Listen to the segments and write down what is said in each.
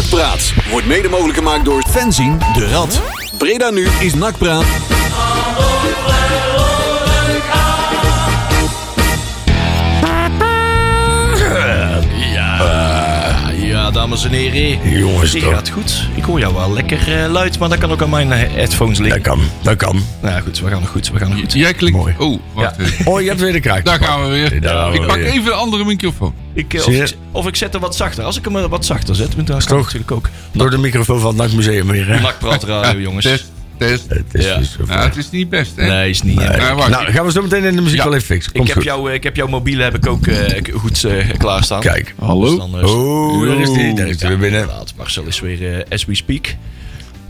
Nakpraat wordt mede mogelijk gemaakt door Fenzin de Rad. Breda nu is Nakpraat. Ja, ja, dames en heren. Jongens, toch? gaat goed. Ik hoor jou wel lekker eh, luid, maar dat kan ook aan mijn eh, headphones Dat liggen. kan, dat kan. Nou ja, goed, we gaan nog goed. We gaan nog goed. Jij klikt. Mooi. Oh, wacht Ja. even. Oh, je hebt weer de kraak. Daar gaan we weer. Daar gaan we ik pak even een andere microfoon. Ik, eh, of, ik, of ik zet hem wat zachter. Als ik hem eh, wat zachter zet, dan kan ik Toch? natuurlijk ook. Door de microfoon van het Nachtmuseum weer, hè? Radio, jongens. Test, test. Het is Ja. Nou, het is niet best, hè? Nee, is niet. Nee. wacht. Nou, gaan we zo meteen in de muziek Ja. wel even fixen. ik, heb jou, eh, ik heb jouw mobiele heb ik ook goed eh, klaarstaan. Kijk. Hallo? Dus dan, eh, Oh, daar is hij. Daar is hij weer binnen. Marcel is weer as we speak.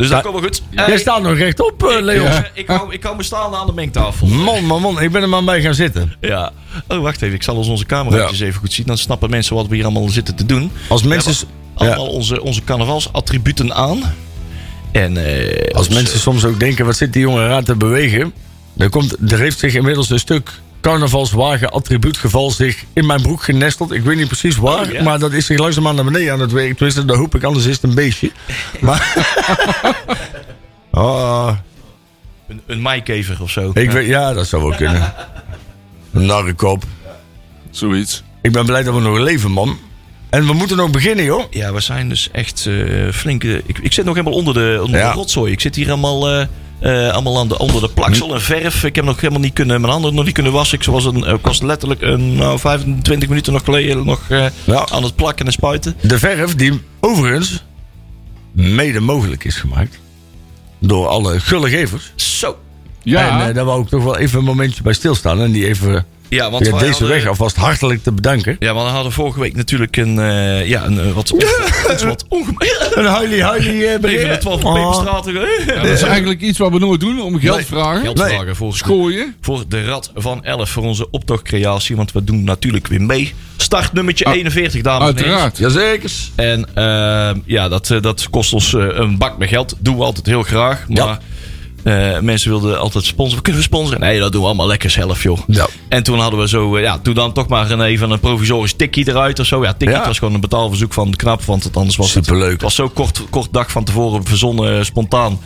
Dus dat Ja. komt wel goed. Jij Eh, staat nog rechtop, eh, Leon. ik, ik, hou, ik hou me staan aan de mengtafel. Man, man, man. Ik ben er maar bij gaan zitten. Ja. Oh, wacht even. Ik zal ons onze camera's Ja. even goed zien. Dan snappen mensen wat we hier allemaal zitten te doen. Als mensen, allemaal onze, onze carnavalsattributen aan. En eh, als ons, mensen soms ook denken, wat zit die jongen raar te bewegen? Dan komt, er heeft zich inmiddels een stuk carnavalswagen attribuutgeval zich in mijn broek genesteld. Ik weet niet precies waar, Oh, ja. maar dat is zich langzaamaan naar beneden aan het werken. Tenminste, dat hoop ik, anders is het een beestje. Maar... oh, een, een maaikever of zo. ik weet, ja, dat zou wel kunnen. Een narrenkop. Zoiets. Ik ben blij dat we nog leven, man. En we moeten nog beginnen, joh. Ja, we zijn dus echt eh flinke... Ik, ik zit nog helemaal onder de, onder Ja. de rotzooi. Ik zit hier allemaal, eh, eh, allemaal aan de, onder de plaksel en verf. Ik heb nog helemaal niet kunnen, mijn handen nog niet kunnen wassen. Ik was, een, ik was letterlijk een, nou, 25 minuten nog geleden nog eh, Ja. aan het plakken en spuiten. De verf die overigens mede mogelijk is gemaakt door alle gullegevers. Zo. Ja. En eh, daar wou ik toch wel even een momentje bij stilstaan. En die even Ja, want deze hadden- weg alvast hartelijk te bedanken. Ja, want we hadden vorige week natuurlijk een, eh, ja, een eh, wat, iets wat ongemakkelijk. Een huilie huilie eh, Even de 12 Oh. peperstraat. Ja, dat is eigenlijk iets wat we nooit doen, om geld Nee. vragen. Geld Nee. vragen voor, Schooien. voor de Rad van 11 voor onze optochtcreatie. Want we doen natuurlijk weer mee. Startnummertje Ah, 41, dames en heren. Uiteraard. Jazeker. En ehm, ja, dat, eh, dat kost ons eh, een bak met geld. Doen we altijd heel graag. Ja. Eh, mensen wilden altijd sponsoren. Kunnen we sponsoren? Nee, dat doen we allemaal lekker zelf, joh. Ja. En toen hadden we zo, eh, ja, doe dan toch maar een, even een provisorisch tikkie eruit of zo. Ja, tikkie Ja. was gewoon een betaalverzoek van de knap. Want het anders was Superleuk. Het, was zo kort, kort dag van tevoren verzonnen, eh, spontaan.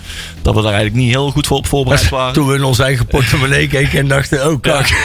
Dat we daar eigenlijk niet heel goed voor op voorbereid waren. Toen we in ons eigen portemonnee keken en dachten, oh kak.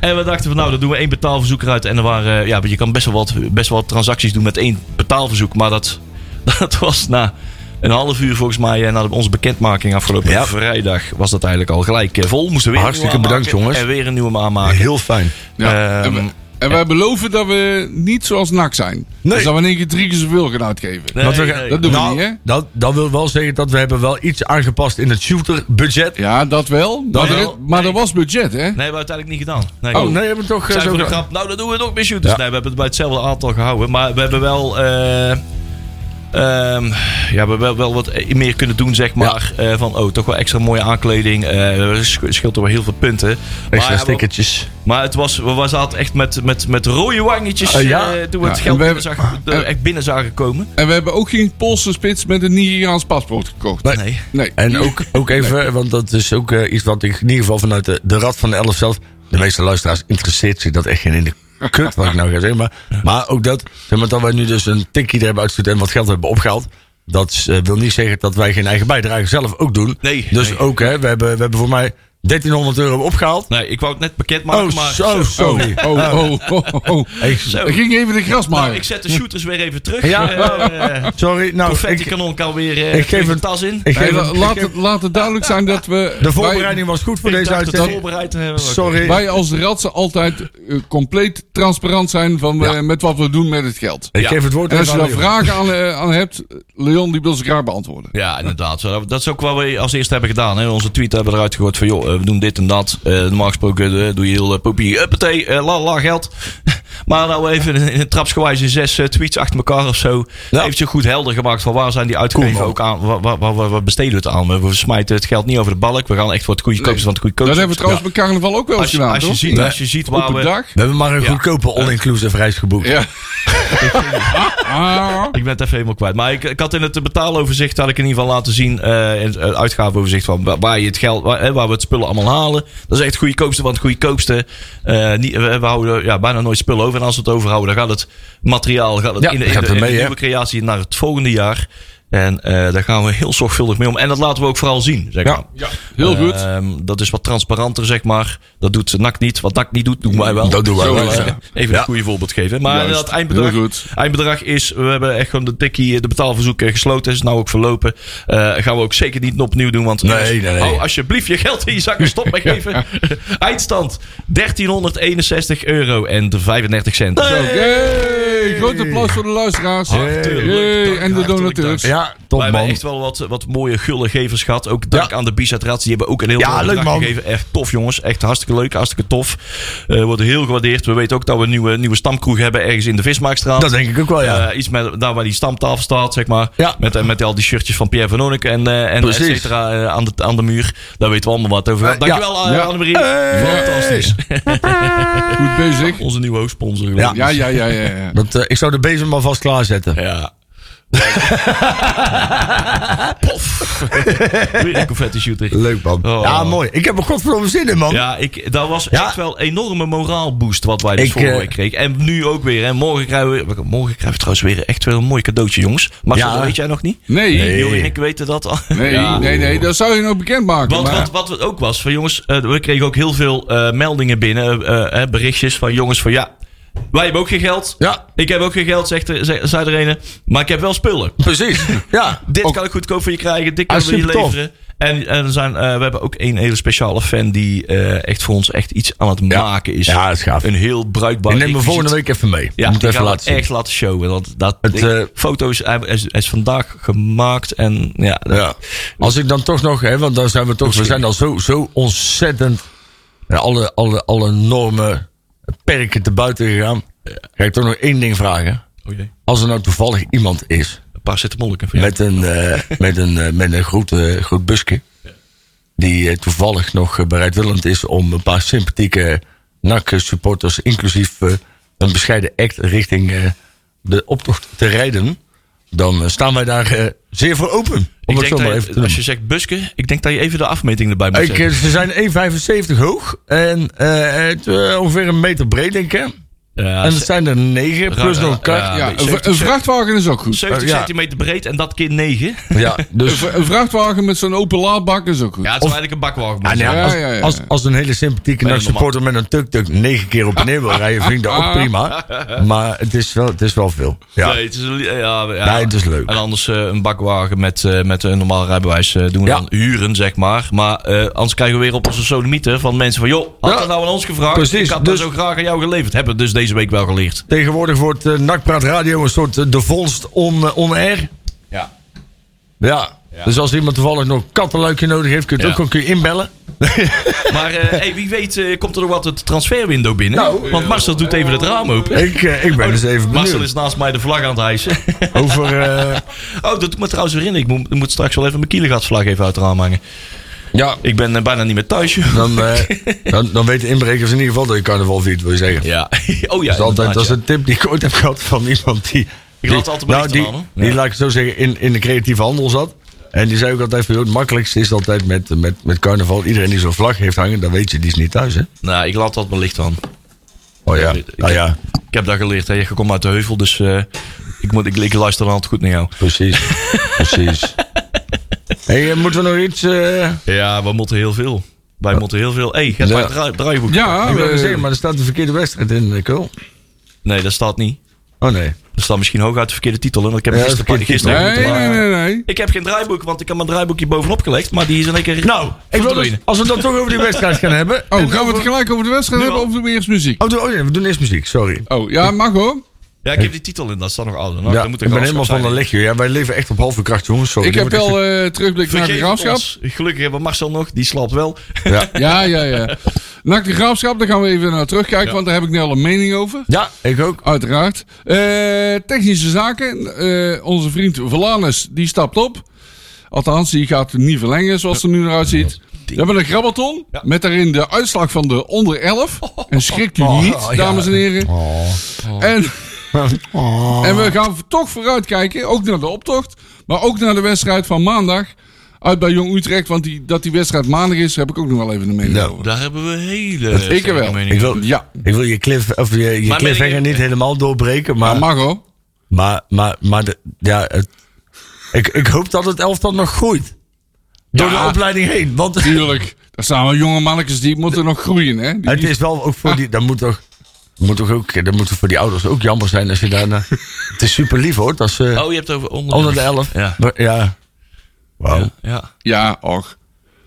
En we dachten van nou, dan doen we één betaalverzoek eruit. En er waren, ja, je kan best wel, wat, best wel wat transacties doen met één betaalverzoek. Maar dat, dat was na een half uur volgens mij, eh, na onze bekendmaking afgelopen Ja. vrijdag, was dat eigenlijk al gelijk eh, vol. Moesten we weer Hartstikke bedankt, jongens. En weer een nieuwe aanmaken. Heel fijn. Ja. en, Ehm, en wij beloven dat we niet zoals NAC zijn. Nee. Dus dat we in één keer drie keer zoveel gaan uitgeven. Nee, Want we nee. Dat doen we nou, niet, hè? Dat, dat wil wel zeggen dat we hebben wel iets aangepast in het shooterbudget. Ja, dat wel. Maar, wel. er, maar Nee. er was budget, hè? Nee, hebben we uiteindelijk niet gedaan. Nee, Oh, nee, hebben we toch eh, Zijn zo de grap, nou dan doen we het ook met shooters. Ja. Nee, we hebben het bij hetzelfde aantal gehouden. Maar we hebben wel... eh, ehm, ja, we hebben wel, wel wat meer kunnen doen, zeg maar. eh, van, oh, toch wel extra mooie aankleding. sch- scheelt er wel heel veel punten. Maar, Extra we- stickertjes. maar het was, we zaten echt met, met, met rode wangetjes ja? eh, toen we het geld we binnen hebben- zagen, echt binnen zagen komen. En we hebben ook geen Poolse spits met een Nigeriaans paspoort gekocht. Nee. Nee. Nee. En ook, ook even, want dat is ook iets wat ik in ieder geval vanuit de, de Rad van de Elf zelf. De meeste luisteraars interesseert zich dat echt geen in de kut, wat ik nou ga zeggen. Maar, maar ook dat, zeg maar, dat wij nu dus een tikkie hebben uitgestuurd en wat geld hebben opgehaald. Dat eh, wil niet zeggen dat wij geen eigen bijdrage zelf ook doen. Nee, Dus nee. ook, hè, we hebben, we hebben voor mij 1300 euro opgehaald. Nee, ik wou het net pakket maken, Oh, maar... zo, sorry. Oh, oh, oh, oh, oh. Ik- Zo. Er ging even de gras Nou, maaien. ik zet de shooters weer even terug. Ja. Eh, eh, Sorry, nou, ik, kanon kan weer eh, ik geef een- tas in. ik geef laat, ik geef- het, laat het duidelijk zijn dat we... de voorbereiding was goed voor Ik deze uitzending. voorbereid te hebben. Oké. Sorry. Wij als Radse altijd compleet transparant zijn van, eh, Ja. met wat we doen met het geld. Ik Ja. geef het woord En als je daar vragen aan, eh, aan hebt, Leon die wil ze graag beantwoorden. Ja, inderdaad. Dat is ook wat we als eerste hebben gedaan. Hè. Onze tweet hebben we eruit gegooid van, joh, we doen dit en dat. Eh, normaal gesproken eh, doe je heel popie, uppatee, eh, la la geld. maar nou even in, in trapsgewijs in zes eh, tweets achter elkaar of zo. Ja. Goed helder gemaakt van waar zijn die uitgegeven Cool, man. ook aan. Waar, waar, waar, waar besteden we het aan? We smijten het geld niet over de balk. We gaan echt voor het goedkoopste van het Dat goedkoopste. hebben we trouwens bij carnaval ook wel eens als je, gedaan, als, je toch? ziet, als je ziet waar een we... dag. We hebben maar een Ja. goedkope all-inclusive reis geboekt. Ja. Ik ben het even helemaal kwijt. Maar ik, ik had in het betaaloverzicht had ik in ieder geval laten zien. eh in het eh, uitgavenoverzicht van waar, je het geld, waar, hè, waar we het spullen allemaal halen. Dat is echt het goedkoopste van het goedkoopste. Eh niet, we, we houden ja, bijna nooit spullen En als we het overhouden, dan gaat het materiaal gaat het Ja, in de, gaat in de- in de mee, hè? nieuwe creatie naar het volgende jaar. En eh, daar gaan we heel zorgvuldig mee om. En dat laten we ook vooral zien, zeg Ja. maar. Ja, heel goed. Ehm, dat is wat transparanter, zeg maar. Dat doet NAC niet. Wat NAC niet doet, doen wij wel. Dat doen wij Zo wel. ja. Even Ja. een goede voorbeeld geven. Maar Juist. dat eindbedrag, Heel goed. eindbedrag is, we hebben echt gewoon de tikkie, de betaalverzoek eh, gesloten. Is nou ook verlopen. Eh, gaan we ook zeker niet opnieuw doen. Want Nee, nee, nee. hou alsjeblieft je geld in je zak en stop met geven. Eindstand 1361 euro en de 35 cent. Hey, groot applaus voor de luisteraars. Hey, en de donateurs. dank. Ja, top Wij hebben echt wel wat, wat mooie gulle gevers gehad. Ook dank Ja. aan de Bizet Rats. Die hebben ook een heel Ja, mooi leuk, man. gegeven. Echt tof jongens. Echt hartstikke leuk. Hartstikke tof. Eh wordt heel gewaardeerd. We weten ook dat we een nieuwe, nieuwe stamkroeg hebben ergens in de Vismarktstraat. Dat denk ik ook wel, ja. Eh, iets met, daar waar die stamtafel staat, zeg maar. Ja. Met, eh, met al die shirtjes van Pierre van Onek en, eh en et cetera aan, de, aan de muur. Daar weten we allemaal wat over. Dankjewel, ja. Annemarie. Hey. Fantastisch. Goed bezig. Onze nieuwe hoofdsponsor. Ja. Ja, ja, ja, ja. ja. Dat, eh, ik zou de bezem maar vast klaarzetten. Ja. Pof. Weer een confetti shooter. Leuk man. Oh. Ja, mooi. Ik heb er godverdomme zin in man. Ja, ik, dat was Ja. echt wel een enorme moraalboost wat wij dus Ik, vorige eh, week kregen. En nu ook weer. En morgen krijgen we, morgen krijgen we trouwens weer echt wel een mooi cadeautje, jongens. Maar Ja. dat weet jij nog niet? Nee, nee, Jullie en ik weten dat al. Ja. nee, nee, dat zou je nog bekendmaken. Want maar, wat, wat het ook was, van jongens, eh, we kregen ook heel veel eh, meldingen binnen, berichtjes van jongens van ja, wij hebben ook geen geld. Ja. Ik heb ook geen geld, zegt er, ze- zei er een, maar ik heb wel spullen. Precies. Ja. Dit Ook- kan ik goedkoop voor je krijgen, dit Ah, kunnen we je leveren. En, en zijn, eh, we hebben ook een hele speciale fan die eh, echt voor ons echt iets aan het maken is. Ja, dat is gaaf. Een heel bruikbaar Ik neem me volgende week even mee. Ja, Moet even laten zien. echt laten showen. Want dat, Het, ik- eh, foto's hij is, vandaag gemaakt. En ja, Ja. Als ik dan toch nog, hè, want dan zijn we toch, we zijn al zo, zo ontzettend alle, alle, alle normen, perken te buiten gegaan. Ga ik toch nog één ding vragen. oh jee, Als er nou toevallig iemand is een paar zitten molken voor jou. met een, eh, met een, eh, met een groot, eh, groot busje, die eh, toevallig nog eh, bereidwillend is om een paar sympathieke NAC-supporters, inclusief eh, een bescheiden act richting eh, de optocht te rijden, dan eh, staan wij daar eh, zeer voor open. Om Ik denk dat je, als je zegt busken, ik denk dat je even de afmeting erbij moet Ik, zetten. eh, ze zijn 1,75 hoog en het, ongeveer een meter breed, denk ik. En het zijn er negen, plus Ra- nog kar. ja, een vrachtwagen is ook goed. 70 ja. centimeter breed en dat keer 9. Ja, Een, dus een vrachtwagen met zo'n open laadbak is ook goed. Ja, het is eigenlijk een bakwagen. moet Ah, ja, ja. Als, als een hele sympathieke Nee, NAC-supporter met een tuk-tuk negen keer op en neer wil rijden, vind ik dat ook prima. Maar het is wel, het is wel veel. Ja, Nee, het is, een- ja, ja. Nee, het is leuk. En anders eh, een bakwagen met, eh, met een normaal rijbewijs eh, doen we Ja. dan huren, zeg maar. Maar eh, anders krijgen we weer op onze sodomieten van mensen van... joh, had Ja. dat nou aan ons gevraagd? Precies, Ik had dus- dat zo graag aan jou geleverd. Hebben dus deze week wel geleerd. Tegenwoordig wordt uh, Nakpraat Radio een soort eh, de vondst on, eh, on air. Ja. Ja. Dus als iemand toevallig nog een kattenluikje nodig heeft, kun je het Ja. ook gewoon kun je inbellen. Maar eh, hey, wie weet eh, komt er nog wat het transferwindow binnen. Nou. Want Marcel doet even het raam open. Ik, eh, ik ben dus even Marcel benieuwd. is naast mij de vlag aan het hijsen. Over, eh, Oh, dat doet me trouwens weer in. Ik moet, moet straks wel even mijn kielegatsvlag even uit het raam hangen. Ja, Ik ben eh, bijna niet meer thuis. dan, eh, dan, dan weten inbrekers in ieder geval dat je carnaval viert, wil je zeggen. Ja. Oh ja, dat, is altijd, dat is een tip die ik ooit heb gehad van iemand die... Ik laat altijd nou, die, aan, die Ja. laat ik het zo zeggen, in, in de creatieve handel zat. En die zei ook altijd van, joh, het makkelijkste is altijd met, met, met carnaval. Iedereen die zo'n vlag heeft hangen, dan weet je, die is niet thuis, hè? Nou, ik laat dat mijn licht aan. Oh ja, Ik- nou ja, Ik heb dat geleerd. Hè. Je komt uit de heuvel, dus eh, ik, moet, ik, ik luister altijd goed naar jou. precies. precies. Hey, eh, moeten we nog iets... eh Ja, we moeten heel veel. Wij moeten heel veel. Hé, hey, gaat Ja. draai, draaiboek. Ja, ik wil zeggen, maar er staat de verkeerde wedstrijd in, uh, Kul. Nee, dat staat niet. Oh nee. Er staat misschien hooguit de verkeerde titel. En ik heb Ja, gisteren, gisteren Nee, moeten nee, nee, nee. Ik heb geen draaiboek, want ik heb mijn draaiboekje bovenop gelegd. Maar die is in één keer Nou, ik wil dus, als we dan toch over die wedstrijd gaan hebben... Oh, gaan we het gelijk over de wedstrijd hebben of doen we eerst muziek? Oh, oh nee, we doen eerst muziek, sorry. Oh, ja, mag hoor. Ja, ik heb die titel in. Dat staat nog ouder. Nou, ja, dan moet ik ben helemaal van de een lichtje. Ja, wij leven echt op halve kracht, jongens. Sorry, Ik heb wel eh terugblik naar de graafschap. ons. Gelukkig hebben we Marcel nog. Die slaapt wel. Ja. Ja, ja, ja. Nak de graafschap, daar gaan we even naar terugkijken, Ja. want daar heb ik nu al een mening over. ja, ik ook. Uiteraard. Eh, technische zaken. Eh, onze vriend Verlanus, die stapt op. Althans, die gaat niet verlengen zoals het er nu eruit ziet. We hebben een grabbelton. Ja. Met daarin de uitslag van de onder 11. En schrikt u niet, Oh, ja. dames en heren. Oh. En, we gaan toch vooruitkijken. Ook naar de optocht. Maar ook naar de wedstrijd van maandag. uit bij Jong Utrecht. Want die, dat die wedstrijd maandag is, heb ik ook nog wel even een mening Ja. over. Daar hebben we hele... Ik wel. Ik wil. Ja, ik wil je, cliff, of je, je Maar cliffhanger niet helemaal doorbreken. Maar, dat mag hoor. maar, maar, maar de, ja, het, ik, ik hoop dat het elftal nog groeit. Door Ja. de opleiding heen. Want Tuurlijk. Daar staan wel jonge mannetjes die moeten nog groeien. Hè? Die, het is wel ook voor die... Dat moet toch... Moet toch ook, dat moet voor die ouders ook jammer zijn als je daar... het is super lief hoor. Dat ze Oh, je hebt het over onder, onder de elf. Ja. Maar- ja. Wauw. Ja. Ja, och.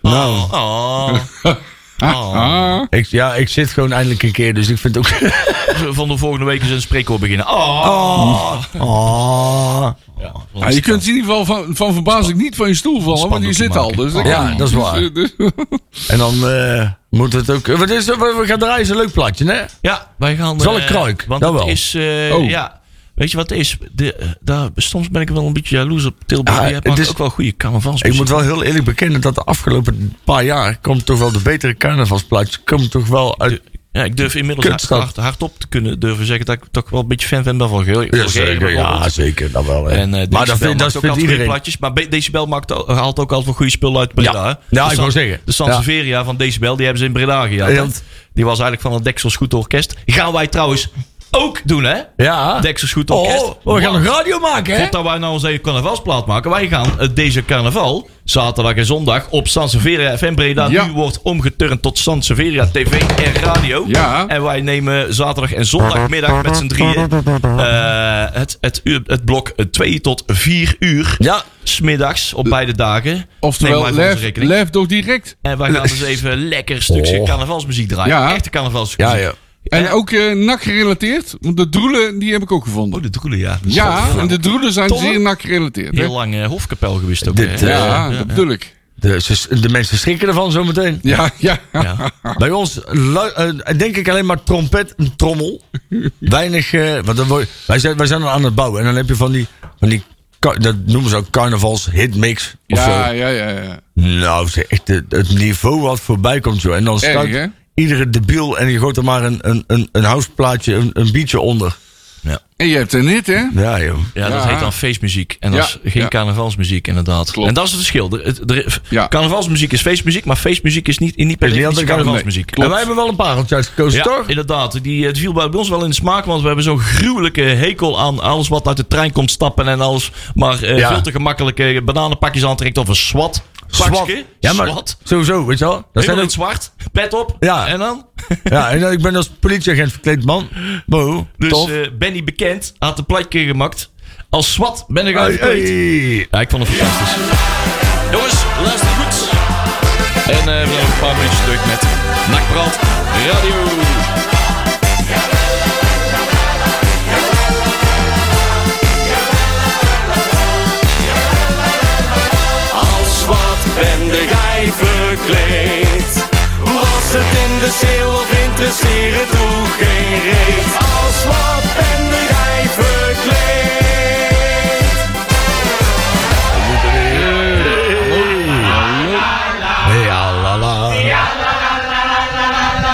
Nou, Oh. Oh. Ah, ik, ja, ik zit gewoon eindelijk een keer, dus ik vind ook... Van de volgende week eens een spreekwoord beginnen. Oh. Oh. Ja, Ja, je kunt in ieder geval van, van verbazing niet van je stoel vallen, want je zit al. Dus Ja, dat is waar. eh, dus- En dan eh, moet het ook... Wat is, we gaan draaien is een leuk plaatje, hè? Ja, wij gaan... Zal eh, ik kruik? Want Dat wel. is... eh, Oh. Ja, weet je wat het is? De, eh, daar, soms ben ik wel een beetje jaloers op Tilburg. Ja, maar is- ook wel goede carnavalsmuziek. Ik moet wel heel eerlijk bekennen dat de afgelopen paar jaar... komt toch wel de betere carnavalsplaatjes... komen toch wel uit... Ja, ik durf inmiddels hard, hardop te kunnen durven zeggen dat ik toch wel een beetje fan ben van Geel. Ja, zeker, ja, zeker. Dat wel, hè. En uh, maar dat vindt, dat vindt goede iedereen. plaatjes. Maar Be- Decibel maakt, haalt ook altijd wel goede spullen uit Breda. Ja. Ja, de ik San- wou zeggen. De Ja. Sanseveria van Decibel, die hebben ze in Breda? Ja. Die was eigenlijk van het Deksel Goed Orkest. Gaan wij trouwens ook doen, hè? Ja. Deksel Goed Oh, Orkest. we gaan een radio maken, hè? Voordat wij nou onze eigen carnavalsplaat maken. Wij gaan eh, deze carnaval, zaterdag en zondag, op Sanseveria FM Breda. Ja. Nu wordt omgeturnd tot Sanseveria TV en radio. Ja. En wij nemen zaterdag en zondagmiddag met z'n drieën eh, het, het, het blok 2 tot 4 uur. Ja. Smiddags op beide dagen. Oftewel, lef, lef toch direct. En wij gaan dus even lekker stukje Oh. carnavalsmuziek draaien. Ja. Echte carnavalsmuziek. Ja, ja. En ook eh nak gerelateerd. Want de droelen, die heb ik ook gevonden. Oh, de droelen, ja. ja, en de droelen zijn zeer nak gerelateerd. hè? Heel lang eh, hofkapel geweest ook. Dit, eh, Ja, dat bedoel ik. De, ze- de mensen schrikken ervan zometeen. Ja, ja. Ja. Bij ons denk ik alleen maar trompet en trommel. Weinig. eh, want dan word- wij, zijn, wij zijn al aan het bouwen. En dan heb je van die. Van die dat noemen ze ook carnavals hitmix. Of Ja, zo. ja, ja, ja. Nou, zeg, echt het, het niveau wat voorbij komt zo. En dan Erg? Iedere debiel en je gooit er maar een, een, een, een houseplaatje, een, een beatje onder. En je hebt een hit, hè? Ja, joh. Ja, dat Ja. heet dan feestmuziek. En dat Ja, is geen ja. carnavalsmuziek, inderdaad. Klopt. En dat is het verschil. Er- het- er- Ja. Carnavalsmuziek is feestmuziek, maar feestmuziek is niet, niet per niet definitie carnavalsmuziek. En wij hebben wel een pareltje uitgekozen, Ja, toch? inderdaad. Die, het viel bij ons wel in de smaak, want we hebben zo'n gruwelijke hekel aan alles wat uit de trein komt stappen en alles. Maar eh, Ja. veel te gemakkelijke bananenpakjes aantrekt of een SWAT. Ja, maar SWAT. sowieso, weet je wel. Dat zijn ook, zwart. Pet op. Ja. En dan? ja, en ik ben als politieagent verkleed man. Wow, Dus eh Benny Bekend had een platje gemaakt. Als SWAT ben ik uitgekleed. hey. Ja, ik vond het fantastisch. Jongens, luister goed. En eh, we hebben een paar minuutjes terug met Nakbrand Radio. Verkleed? Was het in de sale of interesseren toen geen reet? Als wat ben jij verkleed? Ja, la, la.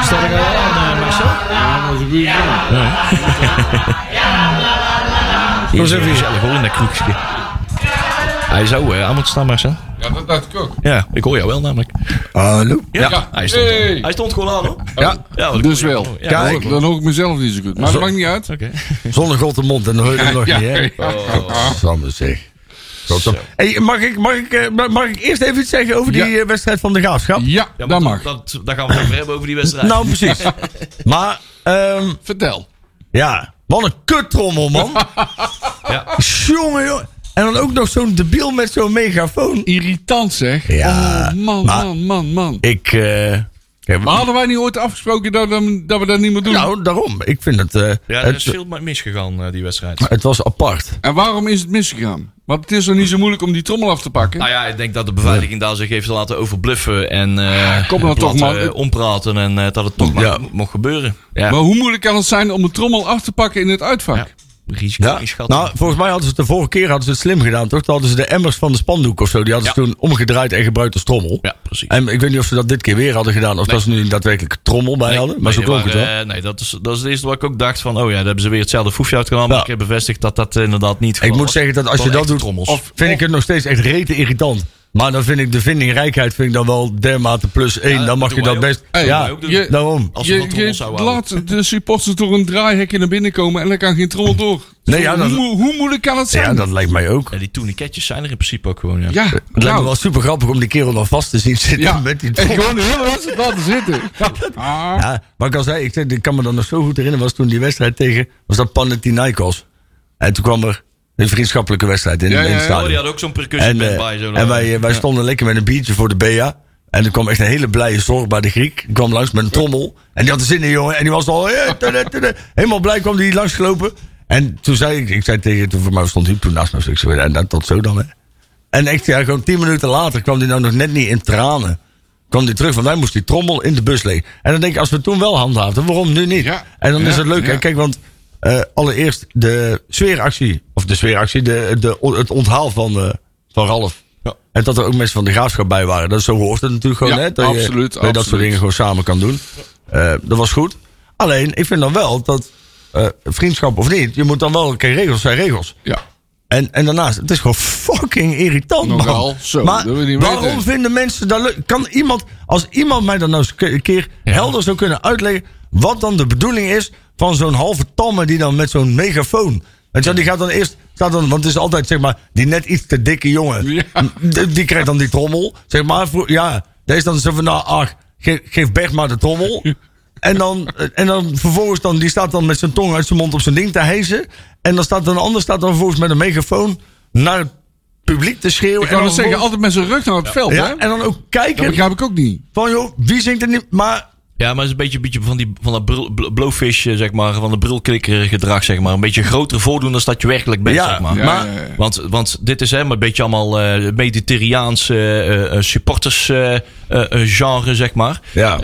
Staat ik al aan, eh, Marcel? Ja, dat is een even hier. gezellig hoor, in dat kroegje. Hij zou eh, aan moeten staan, Marcel. Ja, dat dacht ik ook. Ja, ik hoor jou wel namelijk. Hallo. Ja, hij, stond, Hey. hij stond gewoon aan hoor. Ja, Ja, wat Dus wel. Ja, Kijk. Dan hoor ik mezelf niet zo goed. Maar dat maakt niet uit. Oké. zonder god de mond en dan hoor je hem nog Ja, niet, hè? ja. Sander zeg. Hey, mag, ik, mag, ik, eh, mag- ik eerst even iets zeggen over die Ja. eh, wedstrijd van de Graafschap? Ja, Ja, dat maar mag. Dat, daar gaan we het over hebben, over die wedstrijd. Nou, precies. maar, ehm, Vertel. ja, wat een kuttrommel, man. ja. jongen, jongen. En dan ook nog zo'n debiel met zo'n megafoon. Irritant zeg. Ja, Oh, man, maar- man, man, man. Ik, eh, ja, Maar hadden wij niet ooit afgesproken dat, we- dat we dat niet meer doen? nou, daarom. Ik vind het, eh, ja, er het, is veel misgegaan, eh, die wedstrijd. het was apart. En waarom is het misgegaan? Want het is toch niet zo moeilijk om die trommel af te pakken? Nou ja, ik denk dat de beveiliging daar zich heeft laten overbluffen en eh Kom nou toch, eh, ompraten en eh, dat het toch maar mocht gebeuren. Ja, Maar hoe moeilijk kan het zijn om de trommel af te pakken in het uitvak? Ja. risico Ja, inschat. nou, volgens mij hadden ze het de vorige keer hadden ze het slim gedaan, toch? Toen hadden ze de emmers van de spandoek of zo, die hadden ze toen omgedraaid en gebruikt als trommel. ja, precies. En ik weet niet of ze dat dit keer weer hadden gedaan, of dat ze nu een daadwerkelijk trommel bij Nee, hadden. Maar zo klonk het wel. eh, nee, dat is, dat is het eerste wat ik ook dacht van, oh ja, daar hebben ze weer hetzelfde foefje. Maar Ja. ik heb bevestigd dat dat inderdaad niet ik moet was. zeggen dat als je dat doet, trommels. of vind ik het nog steeds echt rete irritant. Maar dan vind ik de vindingrijkheid vind ik dan wel dermate plus één. Ja, dan mag je dat best. Hey, ja, je- daarom. Als Je, je laat de supporters door een draaihekje naar binnen komen en dan kan geen trommel door. Nee, ja, hoe, dat- hoe moeilijk kan het zijn? Ja, dat lijkt mij ook. Ja, die tourniquetjes zijn er in principe ook gewoon. Ja. Ja, Het lijkt nou, me wel super grappig om die kerel dan vast te zien zitten ja. met die en gewoon de hele wedstrijd laten zitten. Ah. Ja, maar ik al zei, ik, zeg, ik kan me dan nog zo goed herinneren, was toen die wedstrijd tegen, was dat Panathinaikos. En toen kwam er een vriendschappelijke wedstrijd in, Ja, in ja, het stadion. Oh, die had ook zo'n percussie En, eh, bij. Zo en wij, eh, wij stonden lekker met een biertje voor de BA. En er kwam echt een hele blije zorg bij de Griek. Die kwam langs met een trommel. En die had er zin in, jongen. En die was al eh, tada, tada. helemaal blij, kwam die langsgelopen. En toen zei ik, ik zei tegen, toen voor mij stond Huub toen naast me. Ik zei, en dat tot zo dan, hè. En echt, ja, gewoon tien minuten later kwam die nou nog net niet in tranen. Kwam die terug, want wij moest die trommel in de bus leggen. En dan denk ik, als we toen wel handhaafden, waarom nu niet? Ja. En dan is het leuk, hè. ja. Kijk, want eh, allereerst de sfeeractie, of de sfeeractie, de, de, het onthaal van, eh, van Ralf. Ja. En dat er ook mensen van de graafschap bij waren. Dat, zo hoort het natuurlijk gewoon, Ja, hè. Dat je, absoluut, dat soort dingen gewoon samen kan doen. Eh, dat was goed. Alleen, ik vind dan wel dat, vriendschap of niet, je moet dan wel, kijk, regels zijn regels. Ja. En, en daarnaast, het is gewoon fucking irritant, man. Nogal, zo, maar waarom weten. vinden mensen dat leuk? Kan iemand, als iemand mij dan nou eens een keer helder zou kunnen uitleggen... wat dan de bedoeling is van zo'n halve tamme die dan met zo'n megafoon... Je, wel, die gaat dan eerst, staat dan, want het is altijd zeg maar, die net iets te dikke jongen. Ja. Die, die krijgt dan die trommel. Zeg maar, voor, ja, dat is dan zo van, nou, ach, geef, geef Bert maar de trommel. En dan, en dan vervolgens dan, die staat dan met zijn tong uit zijn mond op zijn ding te hijsen. En dan staat een ander staat dan vervolgens met een megafoon naar het publiek te schreeuwen. Ik en kan het zeggen, altijd met zijn rug naar het veld, hè? ja, en dan ook Dat kijken begrijp ik ook niet. van, joh, wie zingt er niet? Maar Ja, maar het is een beetje, een beetje van, die, van dat brul, bl- blowfish, zeg maar, van de brulklikker gedrag, zeg maar. Een beetje groter voordoen dan dat je werkelijk bent, Ja, zeg maar. Ja, Maar- ja, ja. Want, want dit is hè, maar een beetje allemaal eh mediterraans eh, eh, supporters eh, eh, eh, genre, zeg maar. Ja.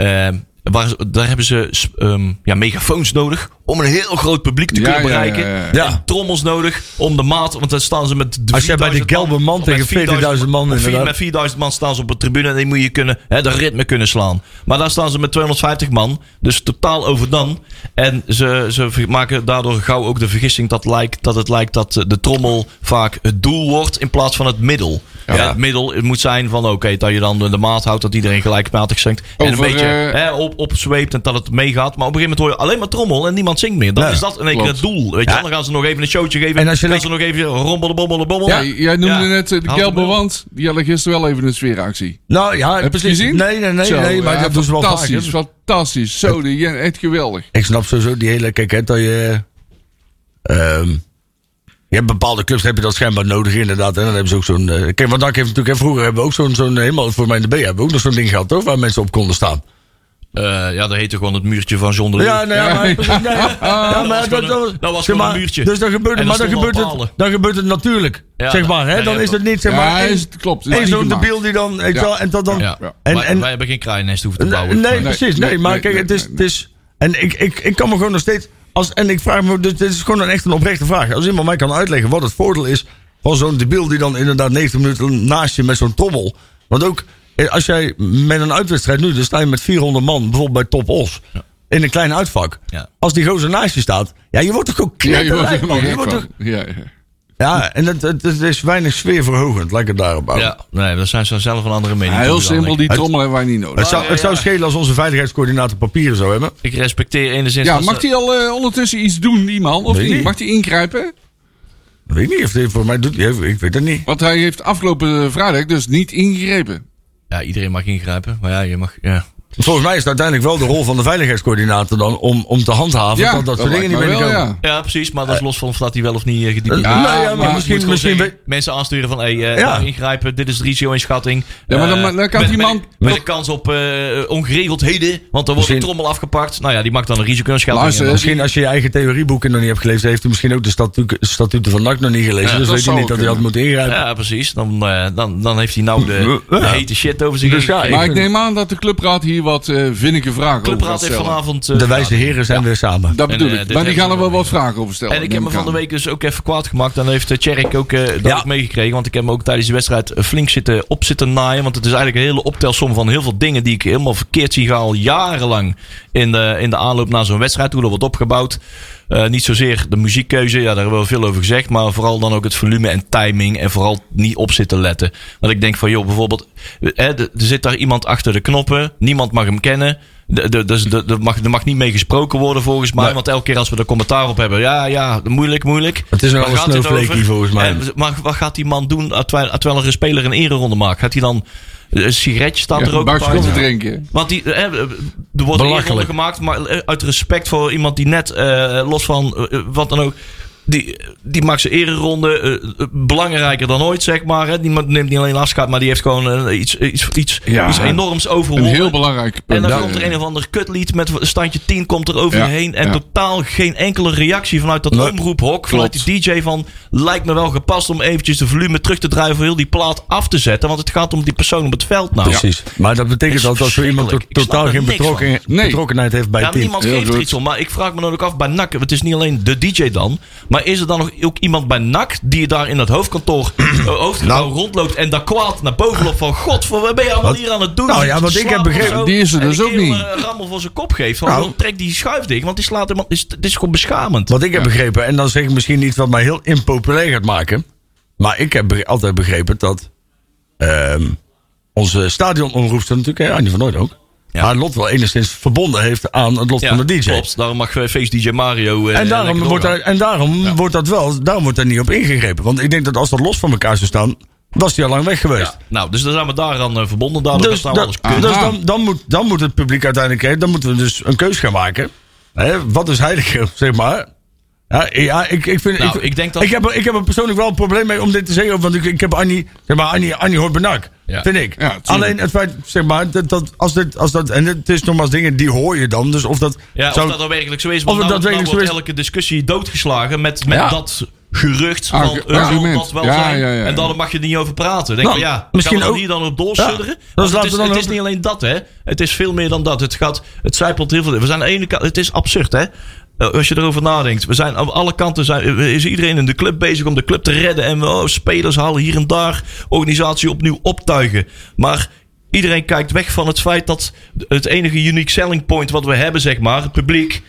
Waar, daar hebben ze ehm, ja, megafoons nodig om een heel groot publiek te Ja, kunnen bereiken. ja. Ja. En trommels nodig om de maat, want dan staan ze met Als jij bij de 4000 gelbe man tegen met 40.000 man vier-. Met 4000 man staan ze op de tribune en die moet je kunnen, hè, de ritme kunnen slaan. Maar daar staan ze met 250 man, dus totaal over dan. En ze, ze maken daardoor gauw ook de vergissing dat, lijkt, dat het lijkt dat de trommel vaak het doel wordt in plaats van het middel. Ja. het middel het moet zijn van oké, dat je dan de maat houdt, dat iedereen gelijkmatig zingt. en een beetje eh, hè, op, opzweept en dat het meegaat. Maar op een gegeven moment hoor je alleen maar trommel en niemand zingt meer. Dan Ja, is dat in één keer het doel. Weet je, dan gaan ze nog even een showtje geven. En als je gaan lekker- ze nog even rommelen, bommelen, bommel. Ja, jij noemde Ja. net eh, de Haal gelbe hem wel. wand. Die hadden gisteren wel even een sfeeractie. nou ja, Heb je het precies. gezien? Nee, nee, nee, Zo, nee, maar ja, dat doen ze wel vaak. Fantastisch, hè. fantastisch. Zo, die, echt geweldig. Ik snap sowieso die hele, kijk, hè, dat je, ehm, je hebt bepaalde clubs, heb je dat schijnbaar nodig inderdaad. En dan hebben ze ook zo'n, eh, kijk, want Dak heeft natuurlijk, hè, vroeger hebben we ook zo'n, zo'n, helemaal voor mij in de B, hebben we ook nog zo'n ding gehad, toch, waar mensen op konden staan. Eh, ja, dat heette gewoon het muurtje van John de Leeuw. Ja, nee, ja, maar, nee, ja, ja, maar dat was zeg gewoon maar, een muurtje. Dus dan gebeurt En maar dan gebeurt het, dan gebeurt het natuurlijk. Ja, zeg maar, hè, dan ja, is het niet, zeg Ja, maar, is, één- het klopt. niet zo'n debiel die dan, Ja. wel, en dat dan, Ja. en, wij, en, wij hebben geen kraaiennest hoeven te bouwen. nee, Nee, precies. Nee, maar kijk, het, is, het is. En ik, ik, ik kan me gewoon nog steeds. Als, en ik vraag me. Dit dit is gewoon een echt een oprechte vraag. Als iemand mij kan uitleggen wat het voordeel is. van zo'n debiel die dan inderdaad 90 minuten naast je met zo'n trommel. Want ook. eh, Als jij met een uitwedstrijd nu. dan sta je met 400 man. bijvoorbeeld bij Top Os. in een klein uitvak. Ja. Als die gozer naast je staat. ja, je wordt toch Ja, je wordt knetterlijk, er man. Je gek wordt van. toch- Ja, en het, het, het is weinig sfeerverhogend. Het daarop houden. Ja, nee, daar zijn ze zelf een andere mening. Ja, heel simpel, die trommel hebben wij niet nodig. Het zou, het zou schelen als onze veiligheidscoördinator papieren zou hebben. Ik respecteer enigszins... Ja, dat mag hij al eh, ondertussen iets doen, die man? Of Weet niet? Mag hij ingrijpen? Weet ik niet of hij voor mij doet. Ik weet het niet. Want hij heeft afgelopen vrijdag dus niet ingegrepen. Ja, iedereen mag ingrijpen. Maar ja, je mag... Ja. Volgens mij is het uiteindelijk wel de rol van de veiligheidscoördinator dan om, om te handhaven Ja, dat dat soort dingen niet binnenkomen. wel, ja, precies. Maar dat is los van of dat hij wel of niet uh, gediept Eh, is. nou ja, maar Je misschien, moet misschien zeggen, we- mensen aansturen van hey, eh, Ja. nou, ingrijpen, dit is de risico-inschatting. Ja, maar dan- Eh, dan kan met, man- Met, met de kans op eh, ongeregeldheden, want dan wordt de trommel afgepakt. Nou ja, die maakt dan een risico-inschatting. Misschien als je je eigen theorieboeken nog niet hebt gelezen, heeft hij misschien ook de statu statuten van NAC nog niet gelezen. Ja, dus weet hij zou niet dat hij had moeten ingrijpen. Ja, precies. Dan, eh, dan, dan heeft hij nou de, Ja. hete shit over zich ja. Maar ik neem aan dat de clubraad hier wat eh vinnige vragen De over clubraad heeft stellen. vanavond... eh, De wijze heren zijn Ja. weer samen. Dat bedoel En, eh, ik. Maar die gaan er wel we wat vragen over stellen. En ik heb me van de week dus ook even kwaad gemaakt. Dan heeft Tjerk ook eh, dat Ja. ook meegekregen. Want ik heb hem ook tijdens die wedstrijd flink zitten, op zitten naaien. Want het is eigenlijk een hele optelsom van heel veel dingen die ik helemaal verkeerd zie gaan al jarenlang in de, in de aanloop naar zo'n wedstrijd. Hoe dat wordt opgebouwd. Eh, niet zozeer de muziekkeuze, ja, daar hebben we veel over gezegd. Maar vooral dan ook het volume en timing. En vooral niet op zitten letten. Want ik denk van, joh, bijvoorbeeld, eh, er zit daar iemand achter de knoppen. Niemand mag hem kennen. Dus er mag, mag niet mee gesproken worden volgens mij. Nee. Want elke keer als we er commentaar op hebben. Ja, ja, moeilijk, moeilijk. Het is dit snowflakey over? volgens mij. En, maar wat gaat die man doen terwijl, terwijl er een speler een ereronde maakt? Gaat hij dan een sigaretje staan er ook bij? koffie drinken. Want die, eh, er wordt een gemaakt, maar eh, uit respect voor iemand die net, eh, los van eh, eh, wat dan ook, die, die maakt zijn ereronde eh, eh, belangrijker dan ooit, zeg maar. Hè. Die neemt niet alleen afscheid, maar die heeft gewoon eh, iets, iets, iets, Ja, iets enorms Een overwonnen. heel belangrijk En punt. dan Ja, komt er ja. een of ander kutlied met een standje 10 komt er over Ja, je heen. En ja. totaal geen enkele reactie vanuit dat Nee. omroephok. Vanuit Klopt. die DJ van lijkt me wel gepast om eventjes de volume terug te draaien voor heel die plaat af te zetten. Want het gaat om die persoon op het veld nou. Precies. Maar dat betekent dat als zo iemand to- totaal er geen betrokken, Nee. betrokkenheid heeft bij Ja, het team. niemand geeft er iets om. Maar ik vraag me dan ook af bij NAC. Het is niet alleen de DJ dan. Maar is er dan nog ook iemand bij NAC die daar in het hoofdkantoor, eh, hoofdgebouw Nou. rondloopt en daar kwaad naar boven loopt van God, voor wat ben je allemaal Wat? hier aan het doen? Nou ja, te want ik heb begrepen- zo? Die is er dus die ook niet. Een rammel voor zijn kop geeft. Van, Nou. trek die schuif dicht, want die slaat. Het is, het is gewoon beschamend. Wat ik heb begrepen, en dan zeg ik misschien iets wat mij heel impopulair gaat maken. Maar ik heb be- altijd begrepen dat ehm, onze stadionomroepster natuurlijk, Annie van Nooit ook, Ja. haar lot wel enigszins verbonden heeft aan het lot Ja, van de DJ. Klopt, daarom mag eh, Face DJ Mario. eh, En daarom, wordt daar, en daarom wordt dat wel, daarom wordt daar niet op ingegrepen. Want ik denk dat als dat los van elkaar zou staan, was die al lang weg geweest. Ja, nou, dus dan zijn we daaraan eh, verbonden. Daardoor Dus, staan we alles dus dan, dan, moet, dan moet het publiek uiteindelijk, hè, dan moeten we dus een keus gaan maken. Hè, wat is heiliger, zeg maar. Ja, ja ik, ik, vind, Nou, ik denk dat- ik, heb, er- ik heb er persoonlijk wel een probleem mee om dit te zeggen. Want ik, ik heb Annie, zeg maar, Annie, Annie hoort benak. Ja. Vind ik. Ja. Alleen het feit, zeg maar, dat, dat, als, dit, als dat, en het is nogmaals dingen die hoor je dan. Dus of dat. Ja, zou- of dat er werkelijk zo is. of Want het nou, nou daadwerkelijk wordt zo is. elke discussie doodgeslagen met, met Ja. dat gerucht van zal argument. dat wel Ja, zijn. ja, ja. En daar mag je er niet over praten. Denk Nou, van, ja, misschien we ook- hier dan op? Ja, dus Want het, laten is, we dan het is niet alleen dat, hè. Het is veel meer dan dat. Het gaat, het zijpelt heel veel. We zijn aan de ene kant, het is absurd, hè. Eh, Als je erover nadenkt. We zijn aan alle kanten zijn, is iedereen in de club bezig om de club te redden. En we oh, spelers halen hier en daar organisatie opnieuw optuigen. Maar iedereen kijkt weg van het feit dat het enige unique selling point wat we hebben, zeg maar, het publiek.